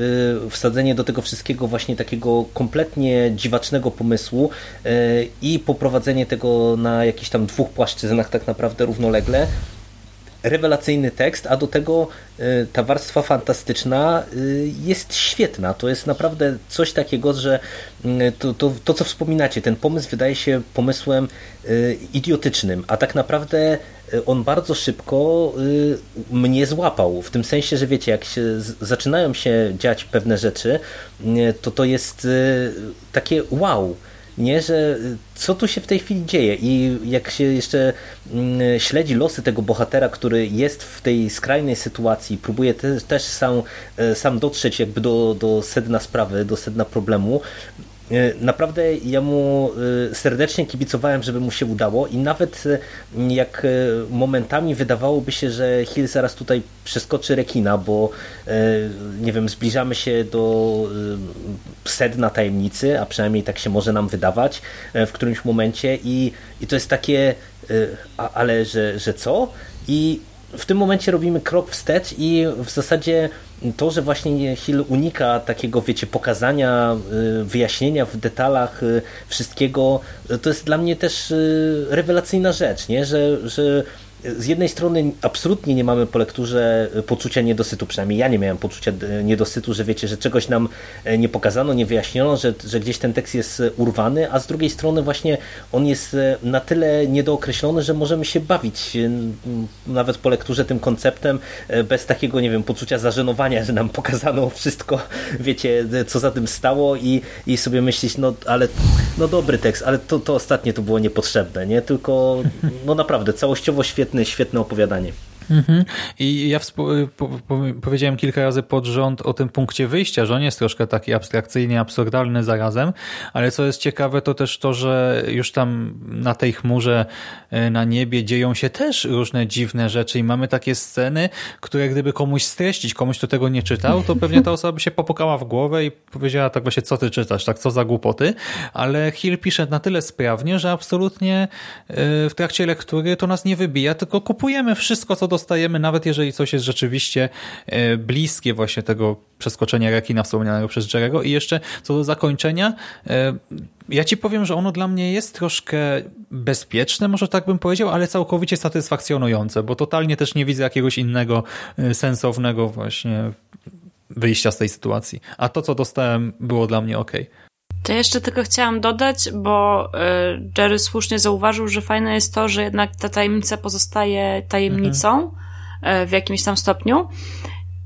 y, wsadzenie do tego wszystkiego właśnie takiego kompletnie dziwacznego pomysłu y, i poprowadzenie tego na jakichś tam dwóch płaszczyznach tak naprawdę równolegle rewelacyjny tekst, a do tego y, ta warstwa fantastyczna y, jest świetna. To jest naprawdę coś takiego, że y, to, to, to co wspominacie, ten pomysł wydaje się pomysłem idiotycznym, a tak naprawdę on bardzo szybko mnie złapał. W tym sensie, że wiecie, jak się, zaczynają się dziać pewne rzeczy, to to jest takie wow nie, że co tu się w tej chwili dzieje? I jak się jeszcze mm, śledzi losy tego bohatera, który jest w tej skrajnej sytuacji, próbuje też sam, e, sam dotrzeć jakby do, do sedna sprawy, do sedna problemu, naprawdę ja mu e, serdecznie kibicowałem, żeby mu się udało i nawet e, jak momentami wydawałoby się, że Hill zaraz tutaj przeskoczy rekina, bo nie wiem, zbliżamy się do sedna tajemnicy, a przynajmniej tak się może nam wydawać w którymś momencie i, i to jest takie ale że, że co? I w tym momencie robimy krok wstecz i w zasadzie to, że właśnie Hill unika takiego, wiecie, pokazania, y, wyjaśnienia w detalach y, wszystkiego, to jest dla mnie też y, rewelacyjna rzecz, nie? Że, że z jednej strony absolutnie nie mamy po lekturze poczucia niedosytu, przynajmniej ja nie miałem poczucia niedosytu, że wiecie, że czegoś nam e, nie pokazano, nie wyjaśniono, że, że gdzieś ten tekst jest urwany, a z drugiej strony właśnie on jest e, na tyle niedookreślony, że możemy się bawić e, nawet po lekturze tym konceptem bez takiego, nie wiem, poczucia zażenowania, że nam pokazano wszystko, [laughs] wiecie, co za tym stało i, i sobie myśleć, no ale no dobry tekst, ale to, to ostatnie to było niepotrzebne, nie? Tylko no naprawdę całościowo świetny świetne, opowiadanie. Mhm. I ja po po powiedziałem kilka razy pod rząd o tym punkcie wyjścia, że on jest troszkę taki abstrakcyjnie absurdalny zarazem, ale co jest ciekawe to też to, że już tam na tej chmurze na niebie dzieją się też różne dziwne rzeczy i mamy takie sceny, które gdyby komuś streścić, komuś kto tego nie czytał, to pewnie ta osoba by się popukała w głowę i powiedziała tak właśnie, co ty czytasz, tak co za głupoty, ale Hill pisze na tyle sprawnie, że absolutnie e, w trakcie lektury to nas nie wybija, tylko kupujemy wszystko, co dostajemy, nawet jeżeli coś jest rzeczywiście e, bliskie właśnie tego przeskoczenia rekina wspomnianego przez Jerego. I jeszcze co do zakończenia, e, ja ci powiem, że ono dla mnie jest troszkę bezpieczne, może tak bym powiedział, ale całkowicie satysfakcjonujące, bo totalnie też nie widzę jakiegoś innego e, sensownego właśnie wyjścia z tej sytuacji. A to, co dostałem, było dla mnie ok. To jeszcze tylko chciałam dodać, bo y, Jerry słusznie zauważył, że fajne jest to, że jednak ta tajemnica pozostaje tajemnicą mhm. w jakimś tam stopniu.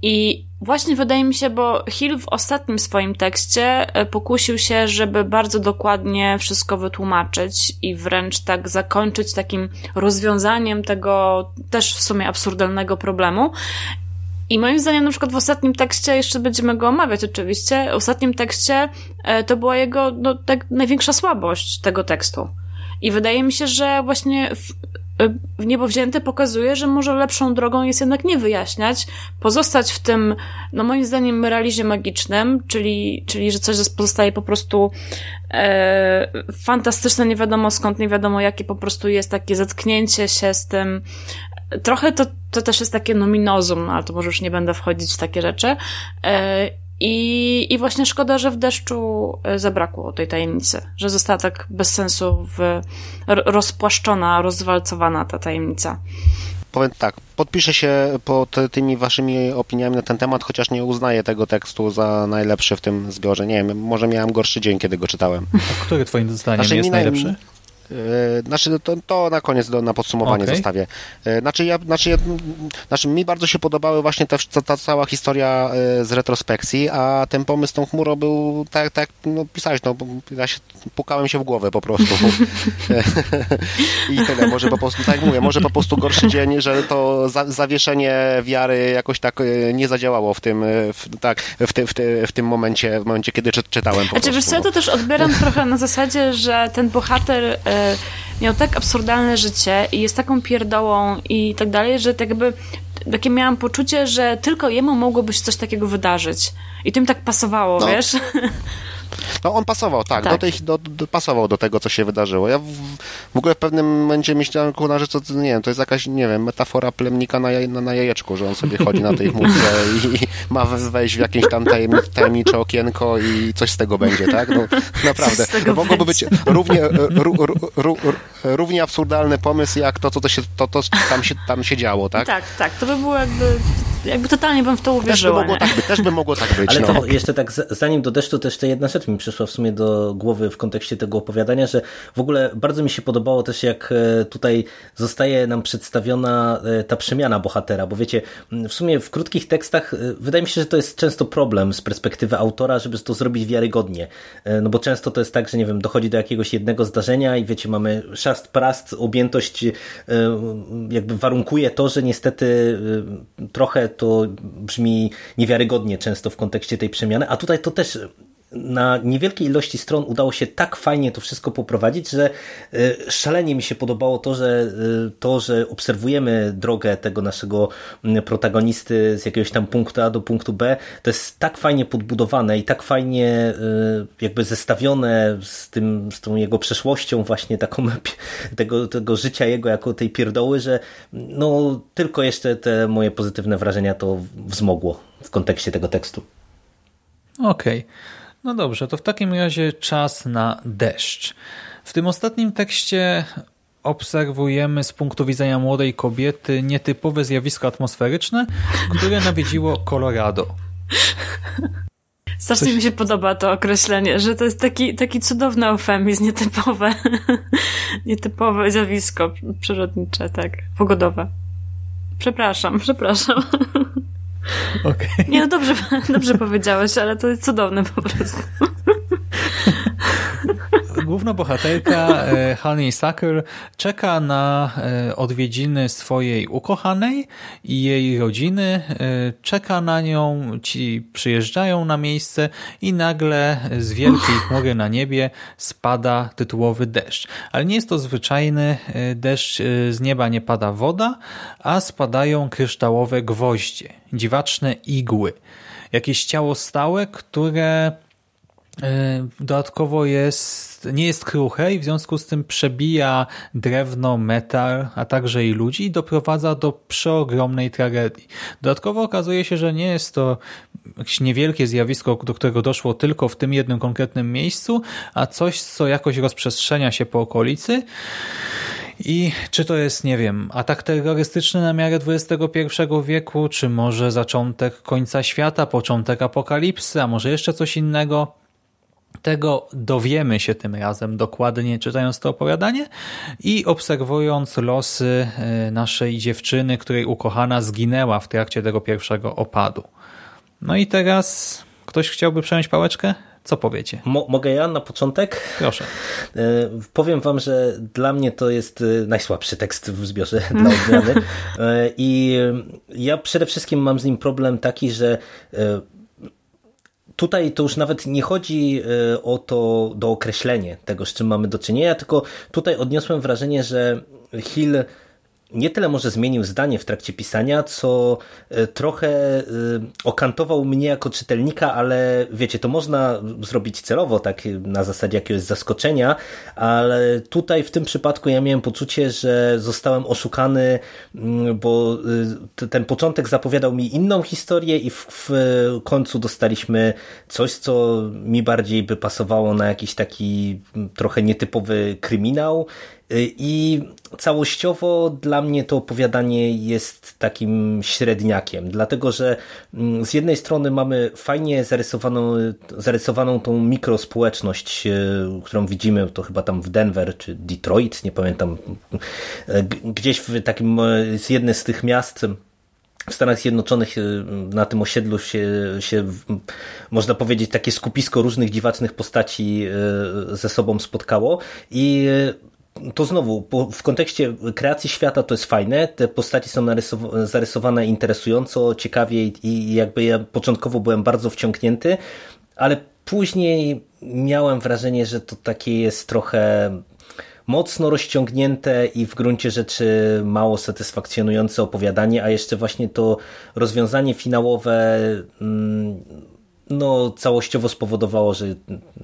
I właśnie wydaje mi się, bo Hill w ostatnim swoim tekście y, pokusił się, żeby bardzo dokładnie wszystko wytłumaczyć i wręcz tak zakończyć takim rozwiązaniem tego też w sumie absurdalnego problemu. I moim zdaniem, na przykład w ostatnim tekście, jeszcze będziemy go omawiać oczywiście, w ostatnim tekście e, to była jego no, tak, największa słabość tego tekstu. I wydaje mi się, że właśnie e, w niebo wzięte pokazuje, że może lepszą drogą jest jednak nie wyjaśniać, pozostać w tym, no moim zdaniem, realizie magicznym, czyli, czyli że coś pozostaje po prostu e, fantastyczne, nie wiadomo skąd, nie wiadomo jakie po prostu jest takie zetknięcie się z tym, Trochę to, to też jest takie nominozum, no, ale to może już nie będę wchodzić w takie rzeczy. E, I, I właśnie szkoda, że w deszczu e, zabrakło tej tajemnicy, że została tak bez sensu w, rozpłaszczona, rozwalcowana ta tajemnica powiem tak, podpiszę się pod tymi waszymi opiniami na ten temat, chociaż nie uznaję tego tekstu za najlepszy w tym zbiorze. Nie wiem, może miałem gorszy dzień, kiedy go czytałem. A który twoim zdaniem znaczy, jest najlepszy? E, znaczy, to, to na koniec do, na podsumowanie okay. zostawię. E, znaczy, ja, znaczy, ja, znaczy, mi bardzo się podobały właśnie ta, ta, ta, cała historia e, z retrospekcji, a ten pomysł z tą chmurą był tak, tak no, pisałeś, no, ja się, pukałem się w głowę po prostu. [laughs] [laughs] I tyle, może po prostu, tak jak mówię, może po prostu gorszy dzień, że to za, zawieszenie wiary jakoś tak nie zadziałało w tym, w, tak, w, ty, w, ty, w tym momencie, w momencie, kiedy czytałem po znaczy, prostu. Wiesz co, to też odbieram trochę na zasadzie, że ten bohater miał tak absurdalne życie i jest taką pierdołą i tak dalej, że tak jakby takie miałam poczucie, że tylko jemu mogłoby się coś takiego wydarzyć. I tym tak pasowało, no. wiesz? [laughs] No on pasował, tak, tak. Do tej, do, do, pasował do tego, co się wydarzyło. Ja w, w ogóle w pewnym momencie myślałem, kurna, że to, nie wiem, to jest jakaś, nie wiem, metafora plemnika na, jaj, na, na jajeczku, że on sobie chodzi na tej chmurce i, i ma wejść w jakieś tam tajemnicze, tajemnicze okienko i coś z tego będzie, tak? No, naprawdę. No, mogłoby być równie, równie absurdalny pomysł, jak to, co to, się, to, to tam, się, tam się działo, tak? Tak, tak. To by było jakby jakby totalnie bym w to uwierzyła. Też by mogło, tak, być, też by mogło tak być. Ale no. to jeszcze tak, zanim do deszczu, to jeszcze jedna rzecz mi przyszła w sumie do głowy w kontekście tego opowiadania, że w ogóle bardzo mi się podobało też, jak e, tutaj zostaje nam przedstawiona e, ta przemiana bohatera, bo wiecie, w sumie w krótkich tekstach e, wydaje mi się, że to jest często problem z perspektywy autora, żeby to zrobić wiarygodnie. No bo często to jest tak, że nie wiem, dochodzi do jakiegoś jednego zdarzenia i wiecie, mamy szast, prast, objętość jakby warunkuje to, że niestety trochę to brzmi niewiarygodnie często w kontekście tej przemiany, a tutaj to też na niewielkiej ilości stron udało się tak fajnie to wszystko poprowadzić, że y, szalenie mi się podobało to, że y, to, że obserwujemy drogę tego naszego mm, protagonisty z jakiegoś tam punktu A do punktu B, to jest tak fajnie podbudowane i tak fajnie y, jakby zestawione z tym, z tą jego przeszłością właśnie taką [laughs] tego, tego życia jego jako tej pierdoły, że no tylko jeszcze te moje pozytywne wrażenia to wzmogło w kontekście tego tekstu. Okej. Okay. No dobrze, to w takim razie czas na deszcz. W tym ostatnim tekście obserwujemy z punktu widzenia młodej kobiety nietypowe zjawisko atmosferyczne, które nawiedziło Colorado. Strasznie Coś... mi się podoba to określenie, że to jest taki, taki cudowny eufemizm, nietypowe, [laughs] nietypowe zjawisko przyrodnicze, tak, pogodowe. Przepraszam, przepraszam. Okay. [laughs] Nie, no dobrze, [laughs] dobrze powiedziałeś, ale to jest cudowne po prostu. [laughs] Główna bohaterka e, Honey Sucker czeka na e, odwiedziny swojej ukochanej i jej rodziny. E, czeka na nią, ci przyjeżdżają na miejsce i nagle z wielkiej chmury na niebie spada tytułowy deszcz. Ale nie jest to zwyczajny deszcz, z nieba nie pada woda, a spadają kryształowe gwoździe, dziwaczne igły. Jakieś ciało stałe, które dodatkowo jest, nie jest kruche i w związku z tym przebija drewno, metal, a także i ludzi i doprowadza do przeogromnej tragedii. Dodatkowo okazuje się, że nie jest to jakieś niewielkie zjawisko, do którego doszło tylko w tym jednym konkretnym miejscu, a coś, co jakoś rozprzestrzenia się po okolicy. I czy to jest, nie wiem, atak terrorystyczny na miarę XXI wieku, czy może zaczątek końca świata, początek apokalipsy, a może jeszcze coś innego? Tego dowiemy się tym razem dokładnie czytając to opowiadanie i obserwując losy e, naszej dziewczyny, której ukochana zginęła w trakcie tego pierwszego opadu. No i teraz ktoś chciałby przejąć pałeczkę? Co powiecie? Mo mogę ja na początek? Proszę. E, [laughs] powiem wam, że dla mnie to jest e, najsłabszy tekst w zbiorze [laughs] dla odmiany. I ja przede wszystkim mam z nim problem taki, że tutaj to już nawet nie chodzi e, o to do określenie tego, z czym mamy do czynienia, tylko tutaj odniosłem wrażenie, że Hill nie tyle może zmienił zdanie w trakcie pisania, co e, trochę e, okantował mnie jako czytelnika, ale wiecie, to można zrobić celowo, tak na zasadzie jakiegoś zaskoczenia, ale tutaj w tym przypadku ja miałem poczucie, że zostałem oszukany, mm, bo e, ten początek zapowiadał mi inną historię i w, w końcu dostaliśmy coś, co mi bardziej by pasowało na jakiś taki mm, trochę nietypowy kryminał I całościowo dla mnie to opowiadanie jest takim średniakiem, dlatego że mm, z jednej strony mamy fajnie zarysowaną, zarysowaną tą mikrospołeczność, e, którą widzimy, to chyba tam w Denver czy Detroit, nie pamiętam, e, gdzieś w takim, z jednej z tych miast w Stanach Zjednoczonych na tym osiedlu się, się, można powiedzieć, takie skupisko różnych dziwacznych postaci ze sobą spotkało i to znowu, w kontekście kreacji świata to jest fajne, te postaci są zarysowane interesująco, ciekawie i jakby ja początkowo byłem bardzo wciągnięty, ale później miałem wrażenie, że to takie jest trochę mocno rozciągnięte i w gruncie rzeczy mało satysfakcjonujące opowiadanie, a jeszcze właśnie to rozwiązanie finałowe mm, no, całościowo spowodowało, że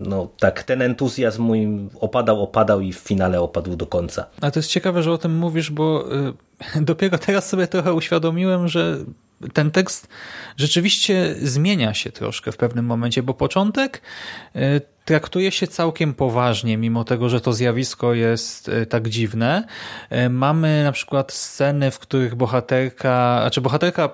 no, tak, ten entuzjazm mój opadał, opadał i w finale opadł do końca. A to jest ciekawe, że o tym mówisz, bo y, [laughs] dopiero teraz sobie trochę uświadomiłem, że ten tekst rzeczywiście zmienia się troszkę w pewnym momencie, bo początek y, traktuje się całkiem poważnie, mimo tego, że to zjawisko jest y, tak dziwne. Mamy na przykład sceny, w których bohaterka, znaczy bohaterka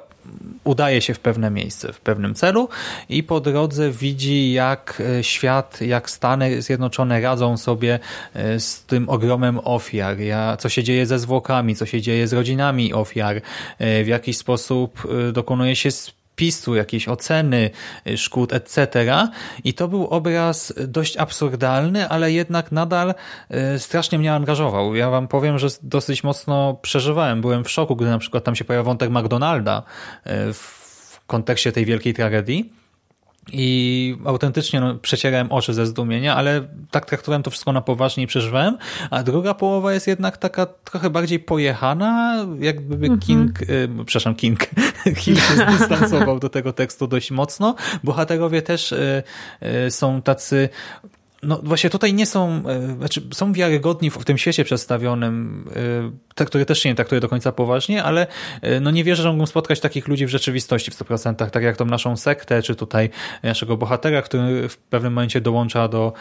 udaje się w pewne miejsce, w pewnym celu i po drodze widzi jak e, świat, jak Stany Zjednoczone radzą sobie e, z tym ogromem ofiar, co się dzieje ze zwłokami, co się dzieje z rodzinami ofiar, e, w jaki sposób dokonuje się spisu, jakiejś oceny szkód, etc. I to był obraz dość absurdalny, ale jednak nadal strasznie mnie angażował. Ja wam powiem, że dosyć mocno przeżywałem. Byłem w szoku, gdy na przykład tam się pojawił wątek McDonalda w kontekście tej wielkiej tragedii i autentycznie no, przecierałem oczy ze zdumienia, ale tak traktowałem to wszystko na poważnie i przeżywałem, a druga połowa jest jednak taka trochę bardziej pojechana, jakby mhm. King, y, przepraszam, King, [laughs] King się zdystansował do tego tekstu dość mocno. Bohaterowie też y, y, są tacy no właśnie tutaj nie są, e, znaczy są wiarygodni w tym świecie przedstawionym, e, te, który też się nie traktuje do końca poważnie, ale e, no nie wierzę, że mógłbym spotkać takich ludzi w rzeczywistości w 100%, tak jak tą naszą sektę, czy tutaj naszego bohatera, który w pewnym momencie dołącza do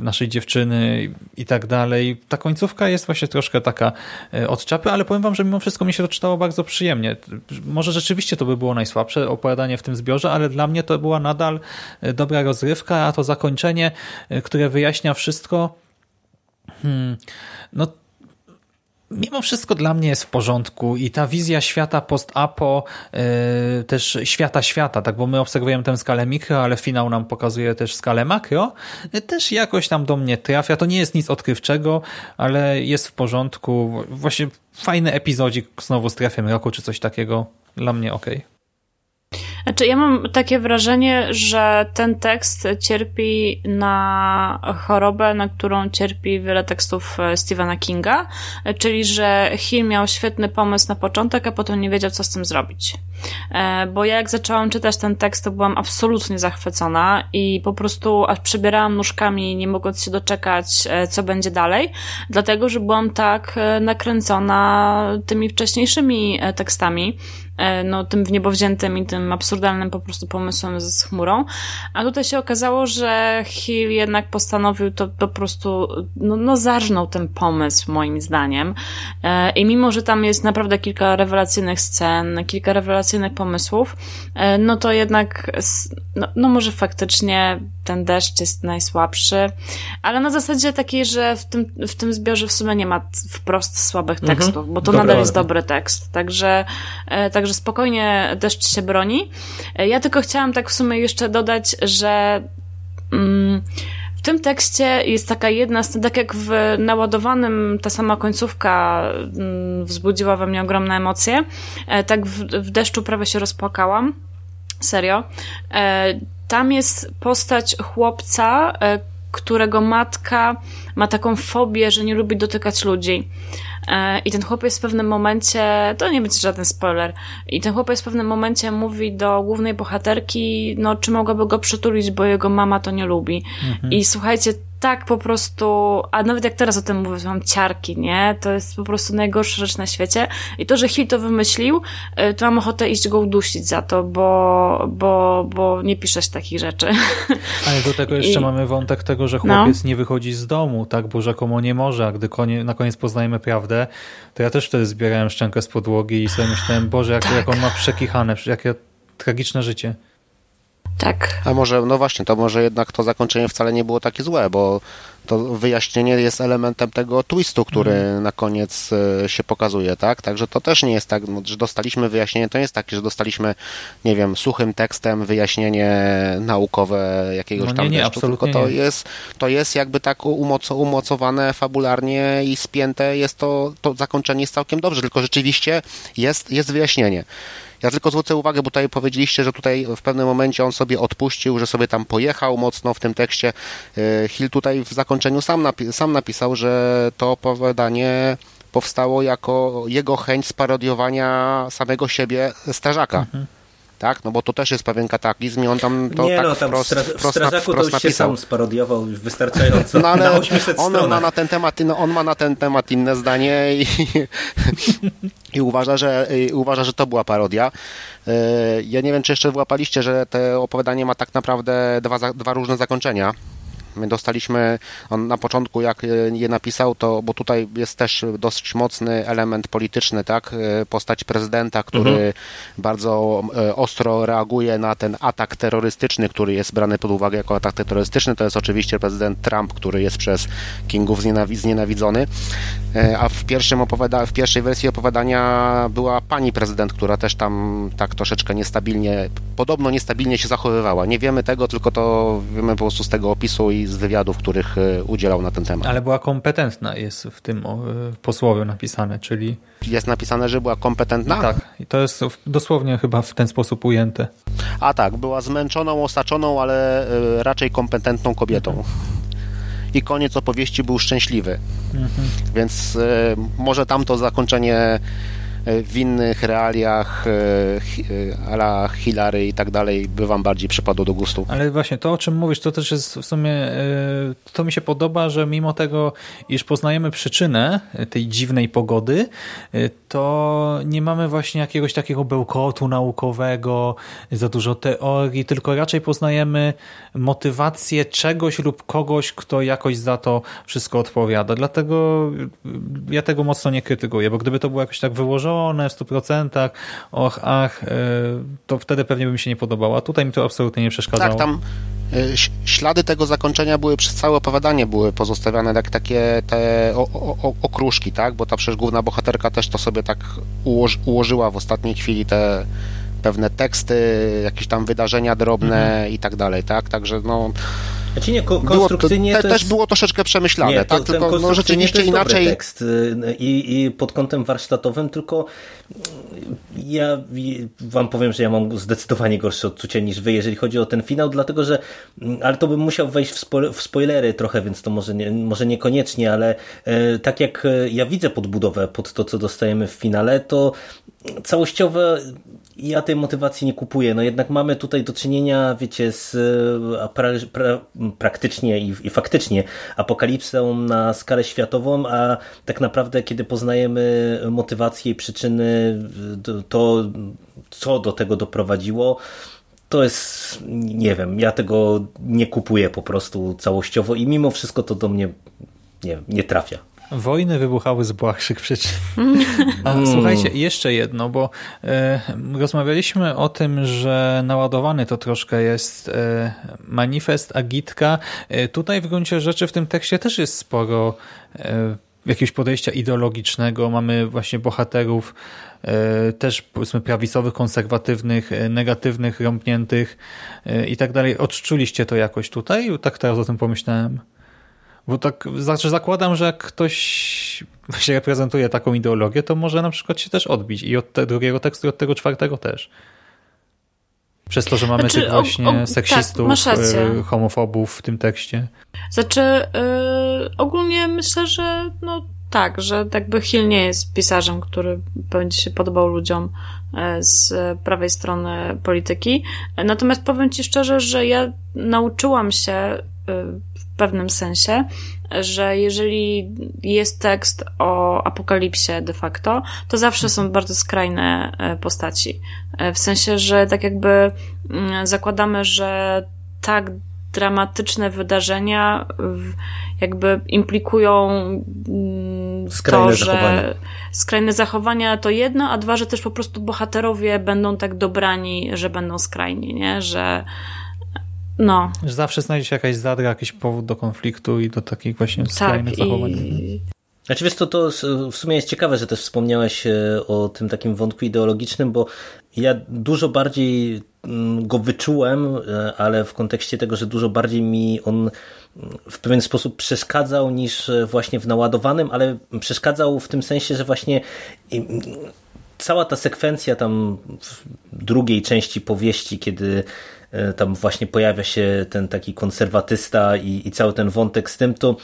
naszej dziewczyny i tak dalej. Ta końcówka jest właśnie troszkę taka od czapy, ale powiem wam, że mimo wszystko mi się to czytało bardzo przyjemnie. Może rzeczywiście to by było najsłabsze opowiadanie w tym zbiorze, ale dla mnie to była nadal dobra rozrywka, a to zakończenie które wyjaśnia wszystko. Hmm, no mimo wszystko dla mnie jest w porządku i ta wizja świata post-apo, yy, też świata świata, tak, bo my obserwujemy tę skalę mikro, ale finał nam pokazuje też skalę makro, yy, też jakoś tam do mnie trafia. To nie jest nic odkrywczego, ale jest w porządku. Właśnie fajny epizodzik znowu z trafem roku, czy coś takiego. Dla mnie ok. Znaczy, ja mam takie wrażenie, że ten tekst cierpi na chorobę, na którą cierpi wiele tekstów e, Stephena Kinga, czyli że Hill miał świetny pomysł na początek, a potem nie wiedział, co z tym zrobić. E, bo ja jak zaczęłam czytać ten tekst, to byłam absolutnie zachwycona i po prostu aż przebierałam nóżkami, nie mogąc się doczekać, e, co będzie dalej, dlatego, że byłam tak nakręcona tymi wcześniejszymi tekstami, E, no, tym w i tym absurdalnym po prostu pomysłem z chmurą. A tutaj się okazało, że Hill jednak postanowił to po prostu, no, no zarżnął ten pomysł, moim zdaniem. E, I mimo, że tam jest naprawdę kilka rewelacyjnych scen, kilka rewelacyjnych pomysłów, e, no to jednak, no, no może faktycznie ten deszcz jest najsłabszy, ale na zasadzie takiej, że w tym, w tym zbiorze w sumie nie ma wprost słabych mhm. tekstów, mhm. bo to Dobra, nadal jest dobry tekst. Także, także Także spokojnie deszcz się broni. E, ja tylko chciałam tak w sumie jeszcze dodać, że mm, w tym tekście jest taka jedna, tak jak w naładowanym ta sama końcówka mm, wzbudziła we mnie ogromne emocje, e, tak w, w deszczu prawie się rozpłakałam. Serio. E, tam jest postać chłopca, którego matka ma taką fobię, że nie lubi dotykać ludzi. E, I ten chłopiec w pewnym momencie, to nie będzie żaden spoiler, i ten chłopiec w pewnym momencie mówi do głównej bohaterki, no czy mogłaby go przytulić, bo jego mama to nie lubi. Mhm. I słuchajcie, tak po prostu, a nawet jak teraz o tym mówię, mam ciarki, nie? To jest po prostu najgorsza rzecz na świecie. I to, że Hill to wymyślił, y, to mam ochotę iść go udusić za to, bo, bo, bo nie piszesz takich rzeczy. [laughs] Ale do tego jeszcze I... mamy wątek tego, że no. chłopiec no. nie wychodzi z domu, tak? Bo rzekomo nie może, a gdy konie, na koniec poznajemy prawdę, to ja też wtedy zbierałem szczękę z podłogi i sobie myślałem, Boże, jak, tak. jak on ma przekichane, jakie tragiczne życie. Tak. A może, no właśnie, to może jednak to zakończenie wcale nie było takie złe, bo to wyjaśnienie jest elementem tego twistu, który mm. na koniec e, się pokazuje, tak? Także to też nie jest tak, no, że dostaliśmy wyjaśnienie, to nie jest takie, że dostaliśmy, nie wiem, suchym tekstem wyjaśnienie naukowe jakiegoś no, tam nie, nie, deszczu, tylko to nie. jest, to jest jakby tak umoc umocowane fabularnie i spięte, jest to, to zakończenie jest całkiem dobrze, tylko rzeczywiście jest, jest wyjaśnienie. Ja tylko zwrócę uwagę, bo tutaj powiedzieliście, że tutaj w pewnym momencie on sobie odpuścił, że sobie tam pojechał mocno w tym tekście. E, Hill tutaj w zakończeniu sam, napi sam napisał, że to opowiadanie powstało jako jego chęć sparodiowania samego siebie strażaka. Mhm tak? No bo to też jest pewien kataklizm i on tam to nie, tak no, tam wprost, stra wprost, wprost, to napisał. się sam sparodiował wystarczająco [laughs] no, ale na 800 on stronach. ma na ten temat, no, on ma na ten temat inne zdanie i, [laughs] i uważa, że, i uważa, że to była parodia. E, ja nie wiem, czy jeszcze wyłapaliście, że to opowiadanie ma tak naprawdę dwa, dwa różne zakończenia. My dostaliśmy, on na początku jak je napisał, to, bo tutaj jest też dosyć mocny element polityczny, tak? Postać prezydenta, który mhm. bardzo e, ostro reaguje na ten atak terrorystyczny, który jest brany pod uwagę jako atak terrorystyczny. To jest oczywiście prezydent Trump, który jest przez Kingów znienawidzony. E, a w, pierwszym opowiada, w pierwszej wersji opowiadania była pani prezydent, która też tam tak troszeczkę niestabilnie, podobno niestabilnie się zachowywała. Nie wiemy tego, tylko to wiemy po prostu z tego opisu i z wywiadów, których e, udzielał na ten temat. Ale była kompetentna, jest w tym e, posłowie napisane, czyli... Jest napisane, że była kompetentna? Tak, i to jest dosłownie chyba w ten sposób ujęte. A tak, była zmęczoną, osaczoną, ale e, raczej kompetentną kobietą. Mhm. I koniec opowieści był szczęśliwy. Mhm. Więc może tamto zakończenie w innych realiach e, ala Hilary i tak dalej by wam bardziej przypadło do gustu. Ale właśnie to, o czym mówisz, to też jest w sumie, e, to mi się podoba, że mimo tego, iż poznajemy przyczynę tej dziwnej pogody, e, to nie mamy właśnie jakiegoś takiego bełkotu naukowego, za dużo teorii, tylko raczej poznajemy motywację czegoś lub kogoś, kto jakoś za to wszystko odpowiada. Dlatego ja tego mocno nie krytykuję, bo gdyby to było jakoś tak wyłożone, w 100%, och, ach, e, to wtedy pewnie by mi się nie podobało, a tutaj mi to absolutnie nie przeszkadzało. Tak, tam e, ślady tego zakończenia były przez całe opowiadanie były pozostawiane jak takie te o, o, okruszki, tak? Bo ta przecież główna bohaterka też to sobie tak ułoży, ułożyła w ostatniej chwili te pewne teksty, jakieś tam wydarzenia drobne mhm. i tak dalej, tak? Także no znaczy nie, ko konstrukcyjnie było, to, te, jest... też było troszeczkę przemyślane, nie, tak? Tylko no, rzeczywiście inaczej. tekst y, i, i pod kątem warsztatowym, tylko ja wam powiem, że ja mam zdecydowanie gorsze odczucie niż wy, jeżeli chodzi o ten finał, dlatego że, ale to bym musiał wejść w, spo, w spoilery trochę, więc to może, nie, może niekoniecznie, ale e, tak jak e, ja widzę podbudowę pod to, co dostajemy w finale, to całościowe ja tej motywacji nie kupuję. No jednak mamy tutaj do czynienia, wiecie, z e, pra, pra, praktycznie i, i, faktycznie apokalipsą na skalę światową, a tak naprawdę kiedy poznajemy motywację i przyczyny, to co do tego doprowadziło, to jest, nie wiem, ja tego nie kupuję po prostu całościowo i mimo wszystko to do mnie nie, nie trafia. Wojny wybuchały z błahszych przyczyn. [laughs] A, słuchajcie, jeszcze jedno, bo e, rozmawialiśmy o tym, że naładowany to troszkę jest e, manifest, agitka. E, tutaj w gruncie rzeczy w tym tekście też jest sporo e, jakiegoś podejścia ideologicznego. Mamy właśnie bohaterów też powiedzmy prawicowych, konserwatywnych, e, negatywnych, rąbniętych e, i tak dalej. Odczuliście to jakoś tutaj? Tak teraz o tym pomyślałem. Bo tak znaczy zakładam, że jak ktoś się reprezentuje taką ideologię, to może na przykład się też odbić i od drugiego tekstu, i od tego czwartego też. Przez to, że mamy znaczy, tych właśnie o, o, tak, seksistów, tak, homofobów w tym tekście. Znaczy, yy, ogólnie myślę, że no tak, że jakby Hill nie jest pisarzem, który będzie się podobał ludziom e, z prawej strony polityki. Natomiast powiem Ci szczerze, że ja nauczyłam się pewnym sensie, że jeżeli jest tekst o apokalipsie de facto, to zawsze są bardzo skrajne e, postaci. E, w sensie, że tak jakby mm, zakładamy, że tak dramatyczne wydarzenia jakby implikują mm, skrajne to, że zachowania. skrajne zachowania to jedno, a dwa, że też po prostu bohaterowie będą tak dobrani, że będą skrajni, nie? Że no. Że zawsze znajdzie się jakaś zadra, jakiś powód do konfliktu i do takich właśnie tak, skrajnych tak, zachowań. I... Znaczy wiesz, to, to w sumie jest ciekawe, że też wspomniałeś e, o tym takim wątku ideologicznym, bo ja dużo bardziej mm, go wyczułem, e, ale w kontekście tego, że dużo bardziej mi on w pewien sposób przeszkadzał niż e, właśnie w naładowanym, ale przeszkadzał w tym sensie, że właśnie cała ta sekwencja tam w drugiej części powieści, kiedy tam właśnie pojawia się ten taki konserwatysta i, i cały ten wątek z tym, to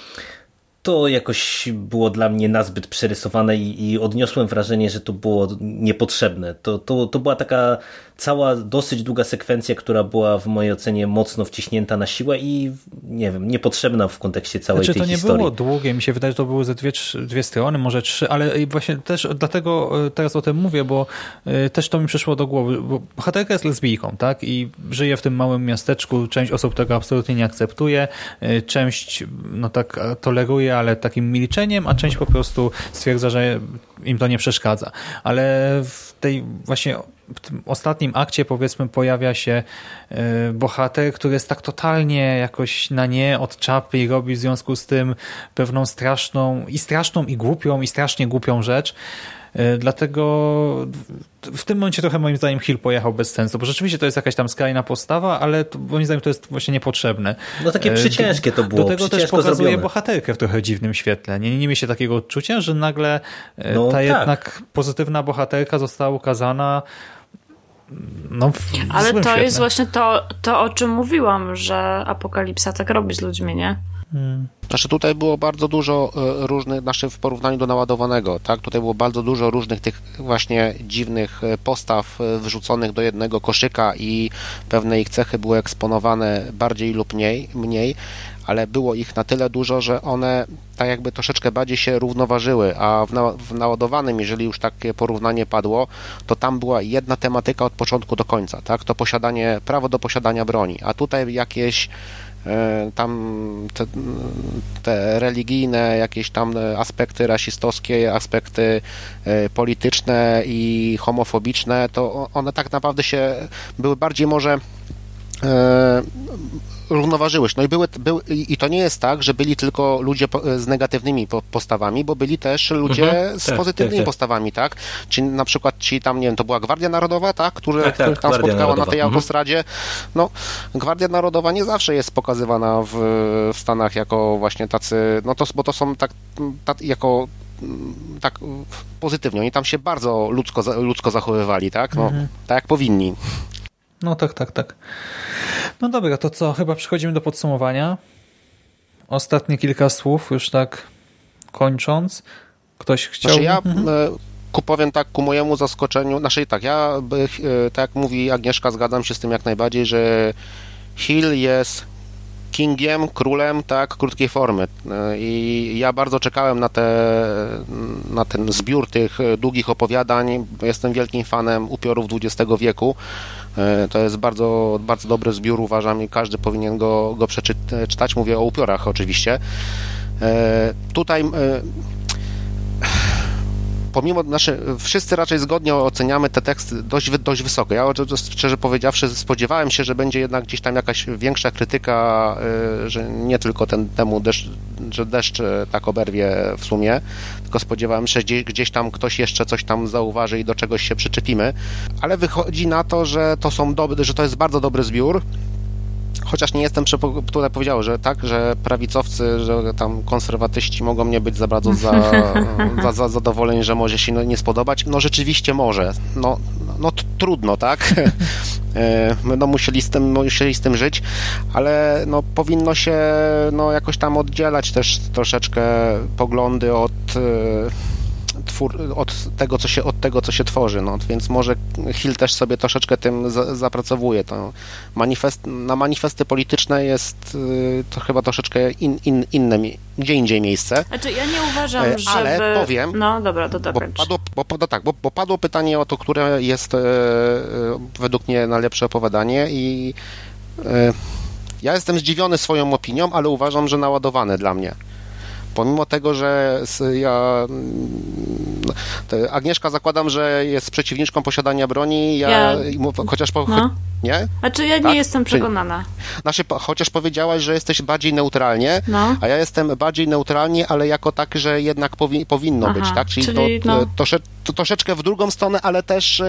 to jakoś było dla mnie nazbyt przerysowane i, i odniosłem wrażenie, że to było niepotrzebne. To, to, to była taka cała dosyć długa sekwencja, która była w mojej ocenie mocno wciśnięta na siłę i nie wiem, niepotrzebna w kontekście całej znaczy, tej historii. To nie było długie, mi się wydaje, że to były ze dwie, dwie strony, może trzy, ale właśnie też dlatego e, teraz o tym mówię, bo e, też to mi przyszło do głowy, bo bohaterka jest lesbijką, tak? I żyje w tym małym miasteczku, część osób tego absolutnie nie akceptuje, e, część no tak toleruje, ale takim milczeniem, a część po prostu stwierdza, że im to nie przeszkadza. Ale w tej właśnie w tym ostatnim akcie powiedzmy pojawia się e, bohater, który jest tak totalnie jakoś na nie od czapy i robi w związku z tym pewną straszną i straszną i głupią i strasznie głupią rzecz, E, dlatego w tym momencie trochę moim zdaniem Hill pojechał bez sensu, bo rzeczywiście to jest jakaś tam skrajna postawa, ale to, moim zdaniem to jest właśnie niepotrzebne. No takie e, przyciężkie to było. Do tego też pokazuje zrobione. bohaterkę w trochę dziwnym świetle. Nie, nie mi się takiego odczucia, że nagle no, ta tak. jednak pozytywna bohaterka została ukazana no, Ale to świetle. jest właśnie to, to, o czym mówiłam, że apokalipsa tak robi z ludźmi, nie? Hmm. Znaczy tutaj było bardzo dużo e, różnych, znaczy w porównaniu do naładowanego, tak? Tutaj było bardzo dużo różnych tych właśnie dziwnych e, postaw e, wrzuconych do jednego koszyka i pewne ich cechy były eksponowane bardziej lub mniej, mniej ale było ich na tyle dużo, że one tak jakby troszeczkę bardziej się równoważyły, a w, na, w naładowanym, jeżeli już takie porównanie padło, to tam była jedna tematyka od początku do końca, tak? To posiadanie, prawo do posiadania broni, a tutaj jakieś tam te, te, religijne jakieś tam aspekty rasistowskie, aspekty e, polityczne i homofobiczne, to one tak naprawdę się były bardziej może równoważyłeś. No i, były, były, i to nie jest tak, że byli tylko ludzie z negatywnymi postawami, bo byli też ludzie mhm, z tak, pozytywnymi tak, tak. postawami, tak? Czy na przykład ci tam, nie wiem, to była Gwardia Narodowa, tak? Którzy, tak, tak, tam spotkała Narodowa. na tej mhm. autostradzie. No, Gwardia Narodowa nie zawsze jest pokazywana w, w Stanach jako właśnie tacy, no to, bo to są tak, tak jako tak pozytywnie. Oni tam się bardzo ludzko, ludzko zachowywali, tak? No, mhm. tak jak powinni. No tak, tak, tak. No dobra, to co? Chyba przechodzimy do podsumowania. Ostatnie kilka słów, już tak kończąc. Ktoś chciał... Znaczy ja mhm. E, ku powiem tak, ku mojemu zaskoczeniu, znaczy tak, ja, e, tak jak mówi Agnieszka, zgadzam się z tym jak najbardziej, że Hill jest kingiem, królem, tak, krótkiej formy. E, I ja bardzo czekałem na, te, na ten zbiór tych długich opowiadań. Jestem wielkim fanem upiorów XX wieku. E, to jest bardzo, bardzo dobry zbiór, uważam, i każdy powinien go, go przeczytać. Mówię o upiorach oczywiście. E, tutaj pomimo, znaczy wszyscy raczej zgodnie oceniamy te teksty dość, dość wysoko. Ja szczerze powiedziawszy spodziewałem się, że będzie jednak gdzieś tam jakaś większa krytyka, y, że nie tylko ten temu deszcz, że deszcz y, tak oberwie w sumie, tylko spodziewałem się, że gdzieś tam ktoś jeszcze coś tam zauważy i do czegoś się przyczepimy, ale wychodzi na to, że to są dobre, że to jest bardzo dobry zbiór, chociaż nie jestem, tutaj powiedział, że tak, że prawicowcy, że tam konserwatyści mogą nie być za bardzo za, [laughs] za, za zadowoleni, że może się no, nie spodobać. No rzeczywiście może. No, no trudno, tak? [laughs] Będą musieli z, tym, musieli z tym żyć, ale no, powinno się no, jakoś tam oddzielać też troszeczkę poglądy od twór, od, tego, co się, od tego, co się tworzy. No, więc może Hill też sobie troszeczkę tym za, zapracowuje. To manifest, na manifesty polityczne jest y, to chyba troszeczkę in, in, inne, gdzie indziej miejsce. Znaczy, ja nie uważam, e, żeby... Ale powiem... No, dobra, to bo padło, bo, no tak, bo, bo, padło pytanie o to, które jest e, według mnie najlepsze opowiadanie i e, ja jestem zdziwiony swoją opinią, ale uważam, że naładowane dla mnie. Pomimo tego, że ja. Mm, Agnieszka zakładam, że jest przeciwniczką posiadania broni. Ja, ja... chociaż po, no. Nie? Znaczy ja nie tak? jestem przekonana. Znaczy, chociaż powiedziałaś, że jesteś bardziej neutralnie, no. a ja jestem bardziej neutralnie, ale jako tak, że jednak powi powinno Aha, być, tak? Czyli, czyli to, no. to, to, troszeczkę w drugą stronę, ale też. Yy,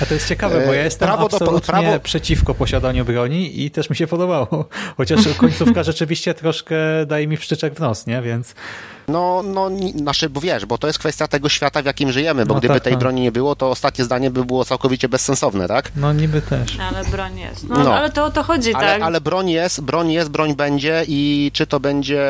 a to jest ciekawe, bo ja jestem prawo absolutnie do, prawo... przeciwko posiadaniu broni i też mi się podobało. Chociaż końcówka rzeczywiście troszkę daje mi wszczyczek w nos, nie? Więc no, no, nasze, bo wiesz, bo to jest kwestia tego świata, w jakim żyjemy, bo no gdyby tak, tej tak. broni nie było, to ostatnie zdanie by było całkowicie bezsensowne, tak? No niby też. Ale broń jest. No, no. ale to o to chodzi, ale, tak? Ale broń jest, broń jest, broń będzie i czy to będzie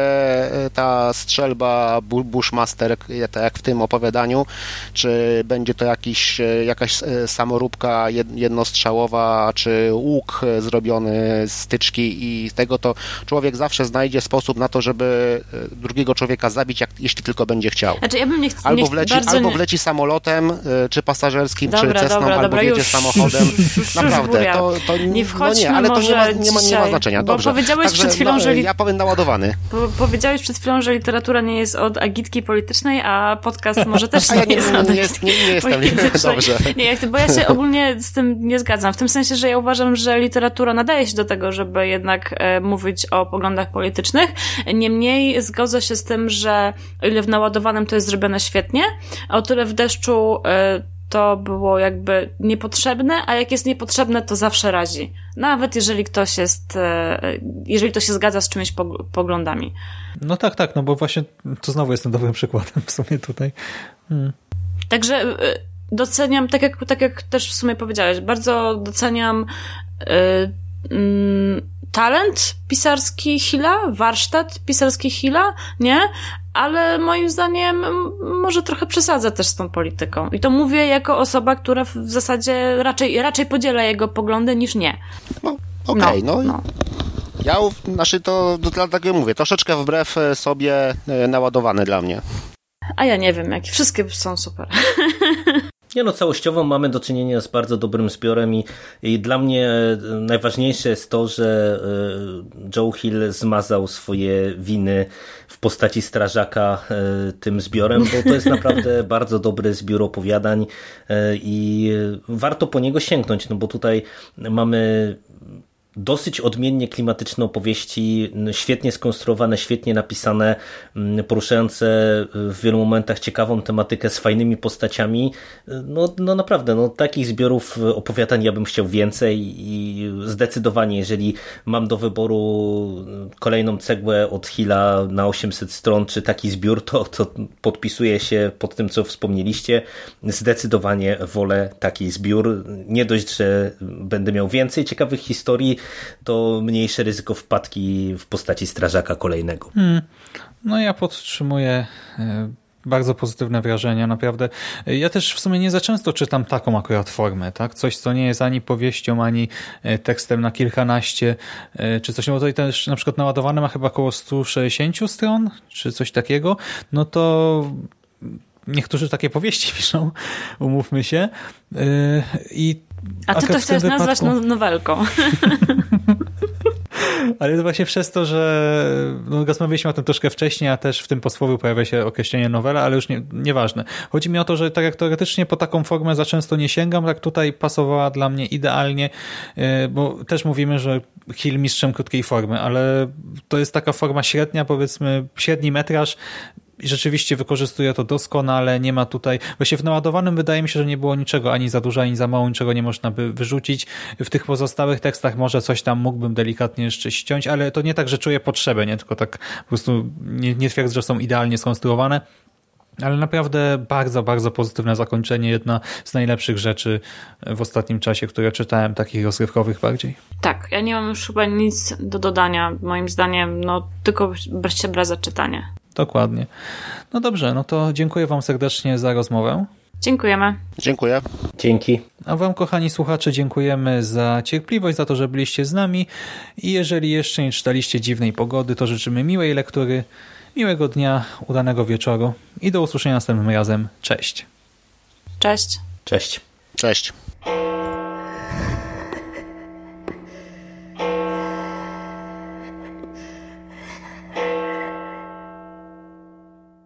e, ta strzelba Bushmaster, tak jak w tym opowiadaniu, czy będzie to jakiś, e, jakaś e, samoróbka jednostrzałowa, czy łuk zrobiony z styczki i z tego to człowiek zawsze znajdzie sposób na to, żeby drugiego człowieka zabić jak, jeśli tylko będzie chciał. Znaczy, ja bym nie albo, wleci, albo wleci samolotem, y, czy pasażerskim, dobra, czy cesną, dobra, albo dobra, jedzie już, samochodem. [laughs] Już, Naprawdę, to, to nie wchodźmy no nie, ale to nie ma, nie ma, nie ma znaczenia. Bo Dobrze. powiedziałeś Także, przed chwilą, no, że... Ja powiem naładowany. powiedziałeś przed chwilą, że literatura nie jest od agitki politycznej, a podcast może [laughs] też nie, ja nie jest od nie, nie, nie, nie jestem [laughs] dobrze. Nie, bo ja się ogólnie z tym nie zgadzam. W tym sensie, że ja uważam, że literatura nadaje się do tego, żeby jednak e, mówić o poglądach politycznych. Niemniej zgodzę się z tym, że o ile w naładowanym to jest zrobione świetnie, a o tyle w deszczu y, to było jakby niepotrzebne, a jak jest niepotrzebne, to zawsze razi. Nawet jeżeli ktoś jest, y, jeżeli to się zgadza z czyimiś poglądami. No tak, tak, no bo właśnie to znowu jestem dobrym przykładem w sumie tutaj. Hmm. Także y, doceniam, tak jak, tak jak też w sumie powiedziałeś, bardzo doceniam talent pisarski Hila, warsztat pisarski Hila, nie? Ale moim zdaniem może trochę przesadza też z tą polityką. I to mówię jako osoba, która w zasadzie raczej, raczej podziela jego poglądy niż nie. No, okej, okay, no. no. no. Ja, znaczy to, to dlatego mówię, troszeczkę wbrew sobie e, naładowane dla mnie. A ja nie wiem, jakie wszystkie są super. [laughs] Nie no, całościowo mamy do czynienia z bardzo dobrym zbiorem i, i dla mnie e, najważniejsze jest to, że e, Joe Hill zmazał swoje winy w postaci strażaka e, tym zbiorem, bo to jest [laughs] naprawdę bardzo dobry zbiór opowiadań i warto po niego sięgnąć, no bo tutaj mamy dosyć odmiennie klimatyczne opowieści, świetnie skonstruowane, świetnie napisane, poruszające w wielu momentach ciekawą tematykę z fajnymi postaciami. No, no naprawdę, no, takich zbiorów opowiadań ja bym chciał więcej i zdecydowanie, jeżeli mam do wyboru kolejną cegłę od Hilla na 800 stron, czy taki zbiór, to, to podpisuję się pod tym, co wspomnieliście. Zdecydowanie wolę taki zbiór. Nie dość, że będę miał więcej ciekawych historii, to mniejsze ryzyko wpadki w postaci strażaka kolejnego. Hmm. No ja podtrzymuję e, bardzo pozytywne wrażenia, naprawdę. Ja też w sumie nie za często czytam taką akurat formę, tak? Coś, co nie jest ani powieścią, ani e, tekstem na kilkanaście, e, czy coś, no bo tutaj też na przykład naładowane ma chyba około 160 stron, czy coś takiego, no to niektórzy takie powieści [laughs] piszą, umówmy się. I a ty to chcesz wypadku... nazwać no- nowelką. [laughs] Ale właśnie przez to, że no, rozmawialiśmy o tym troszkę wcześniej, a też w tym posłowie pojawia się określenie nowela, ale już nie, nieważne. Chodzi mi o to, że tak jak teoretycznie po taką formę za często nie sięgam, tak tutaj pasowała dla mnie idealnie, y, bo też mówimy, że Hill mistrzem krótkiej formy, ale to jest taka forma średnia, powiedzmy średni metraż, rzeczywiście wykorzystuje to doskonale, nie ma tutaj, właśnie w naładowanym wydaje mi się, że nie było niczego ani za dużo, ani za mało, niczego nie można by wyrzucić. W tych pozostałych tekstach może coś tam mógłbym delikatnie jeszcze ściąć, ale to nie tak, że czuję potrzebę, nie tylko tak po prostu nie, nie twierdzę, że są idealnie skonstruowane, ale naprawdę bardzo, bardzo pozytywne zakończenie. Jedna z najlepszych rzeczy w ostatnim czasie, które czytałem, takich rozrywkowych bardziej. Tak, ja nie mam już chyba nic do dodania. Moim zdaniem, no tylko się bra za czytanie. Dokładnie. No dobrze, no to dziękuję Wam serdecznie za rozmowę. Dziękujemy. Dziękuję. Dzięki. A Wam, kochani słuchacze, dziękujemy za cierpliwość, za to, że byliście z nami. I jeżeli jeszcze nie czytaliście Dziwnej Pogody, to życzymy miłej lektury, miłego dnia, udanego wieczoru i do usłyszenia następnym razem. Cześć. Cześć. Cześć. Cześć.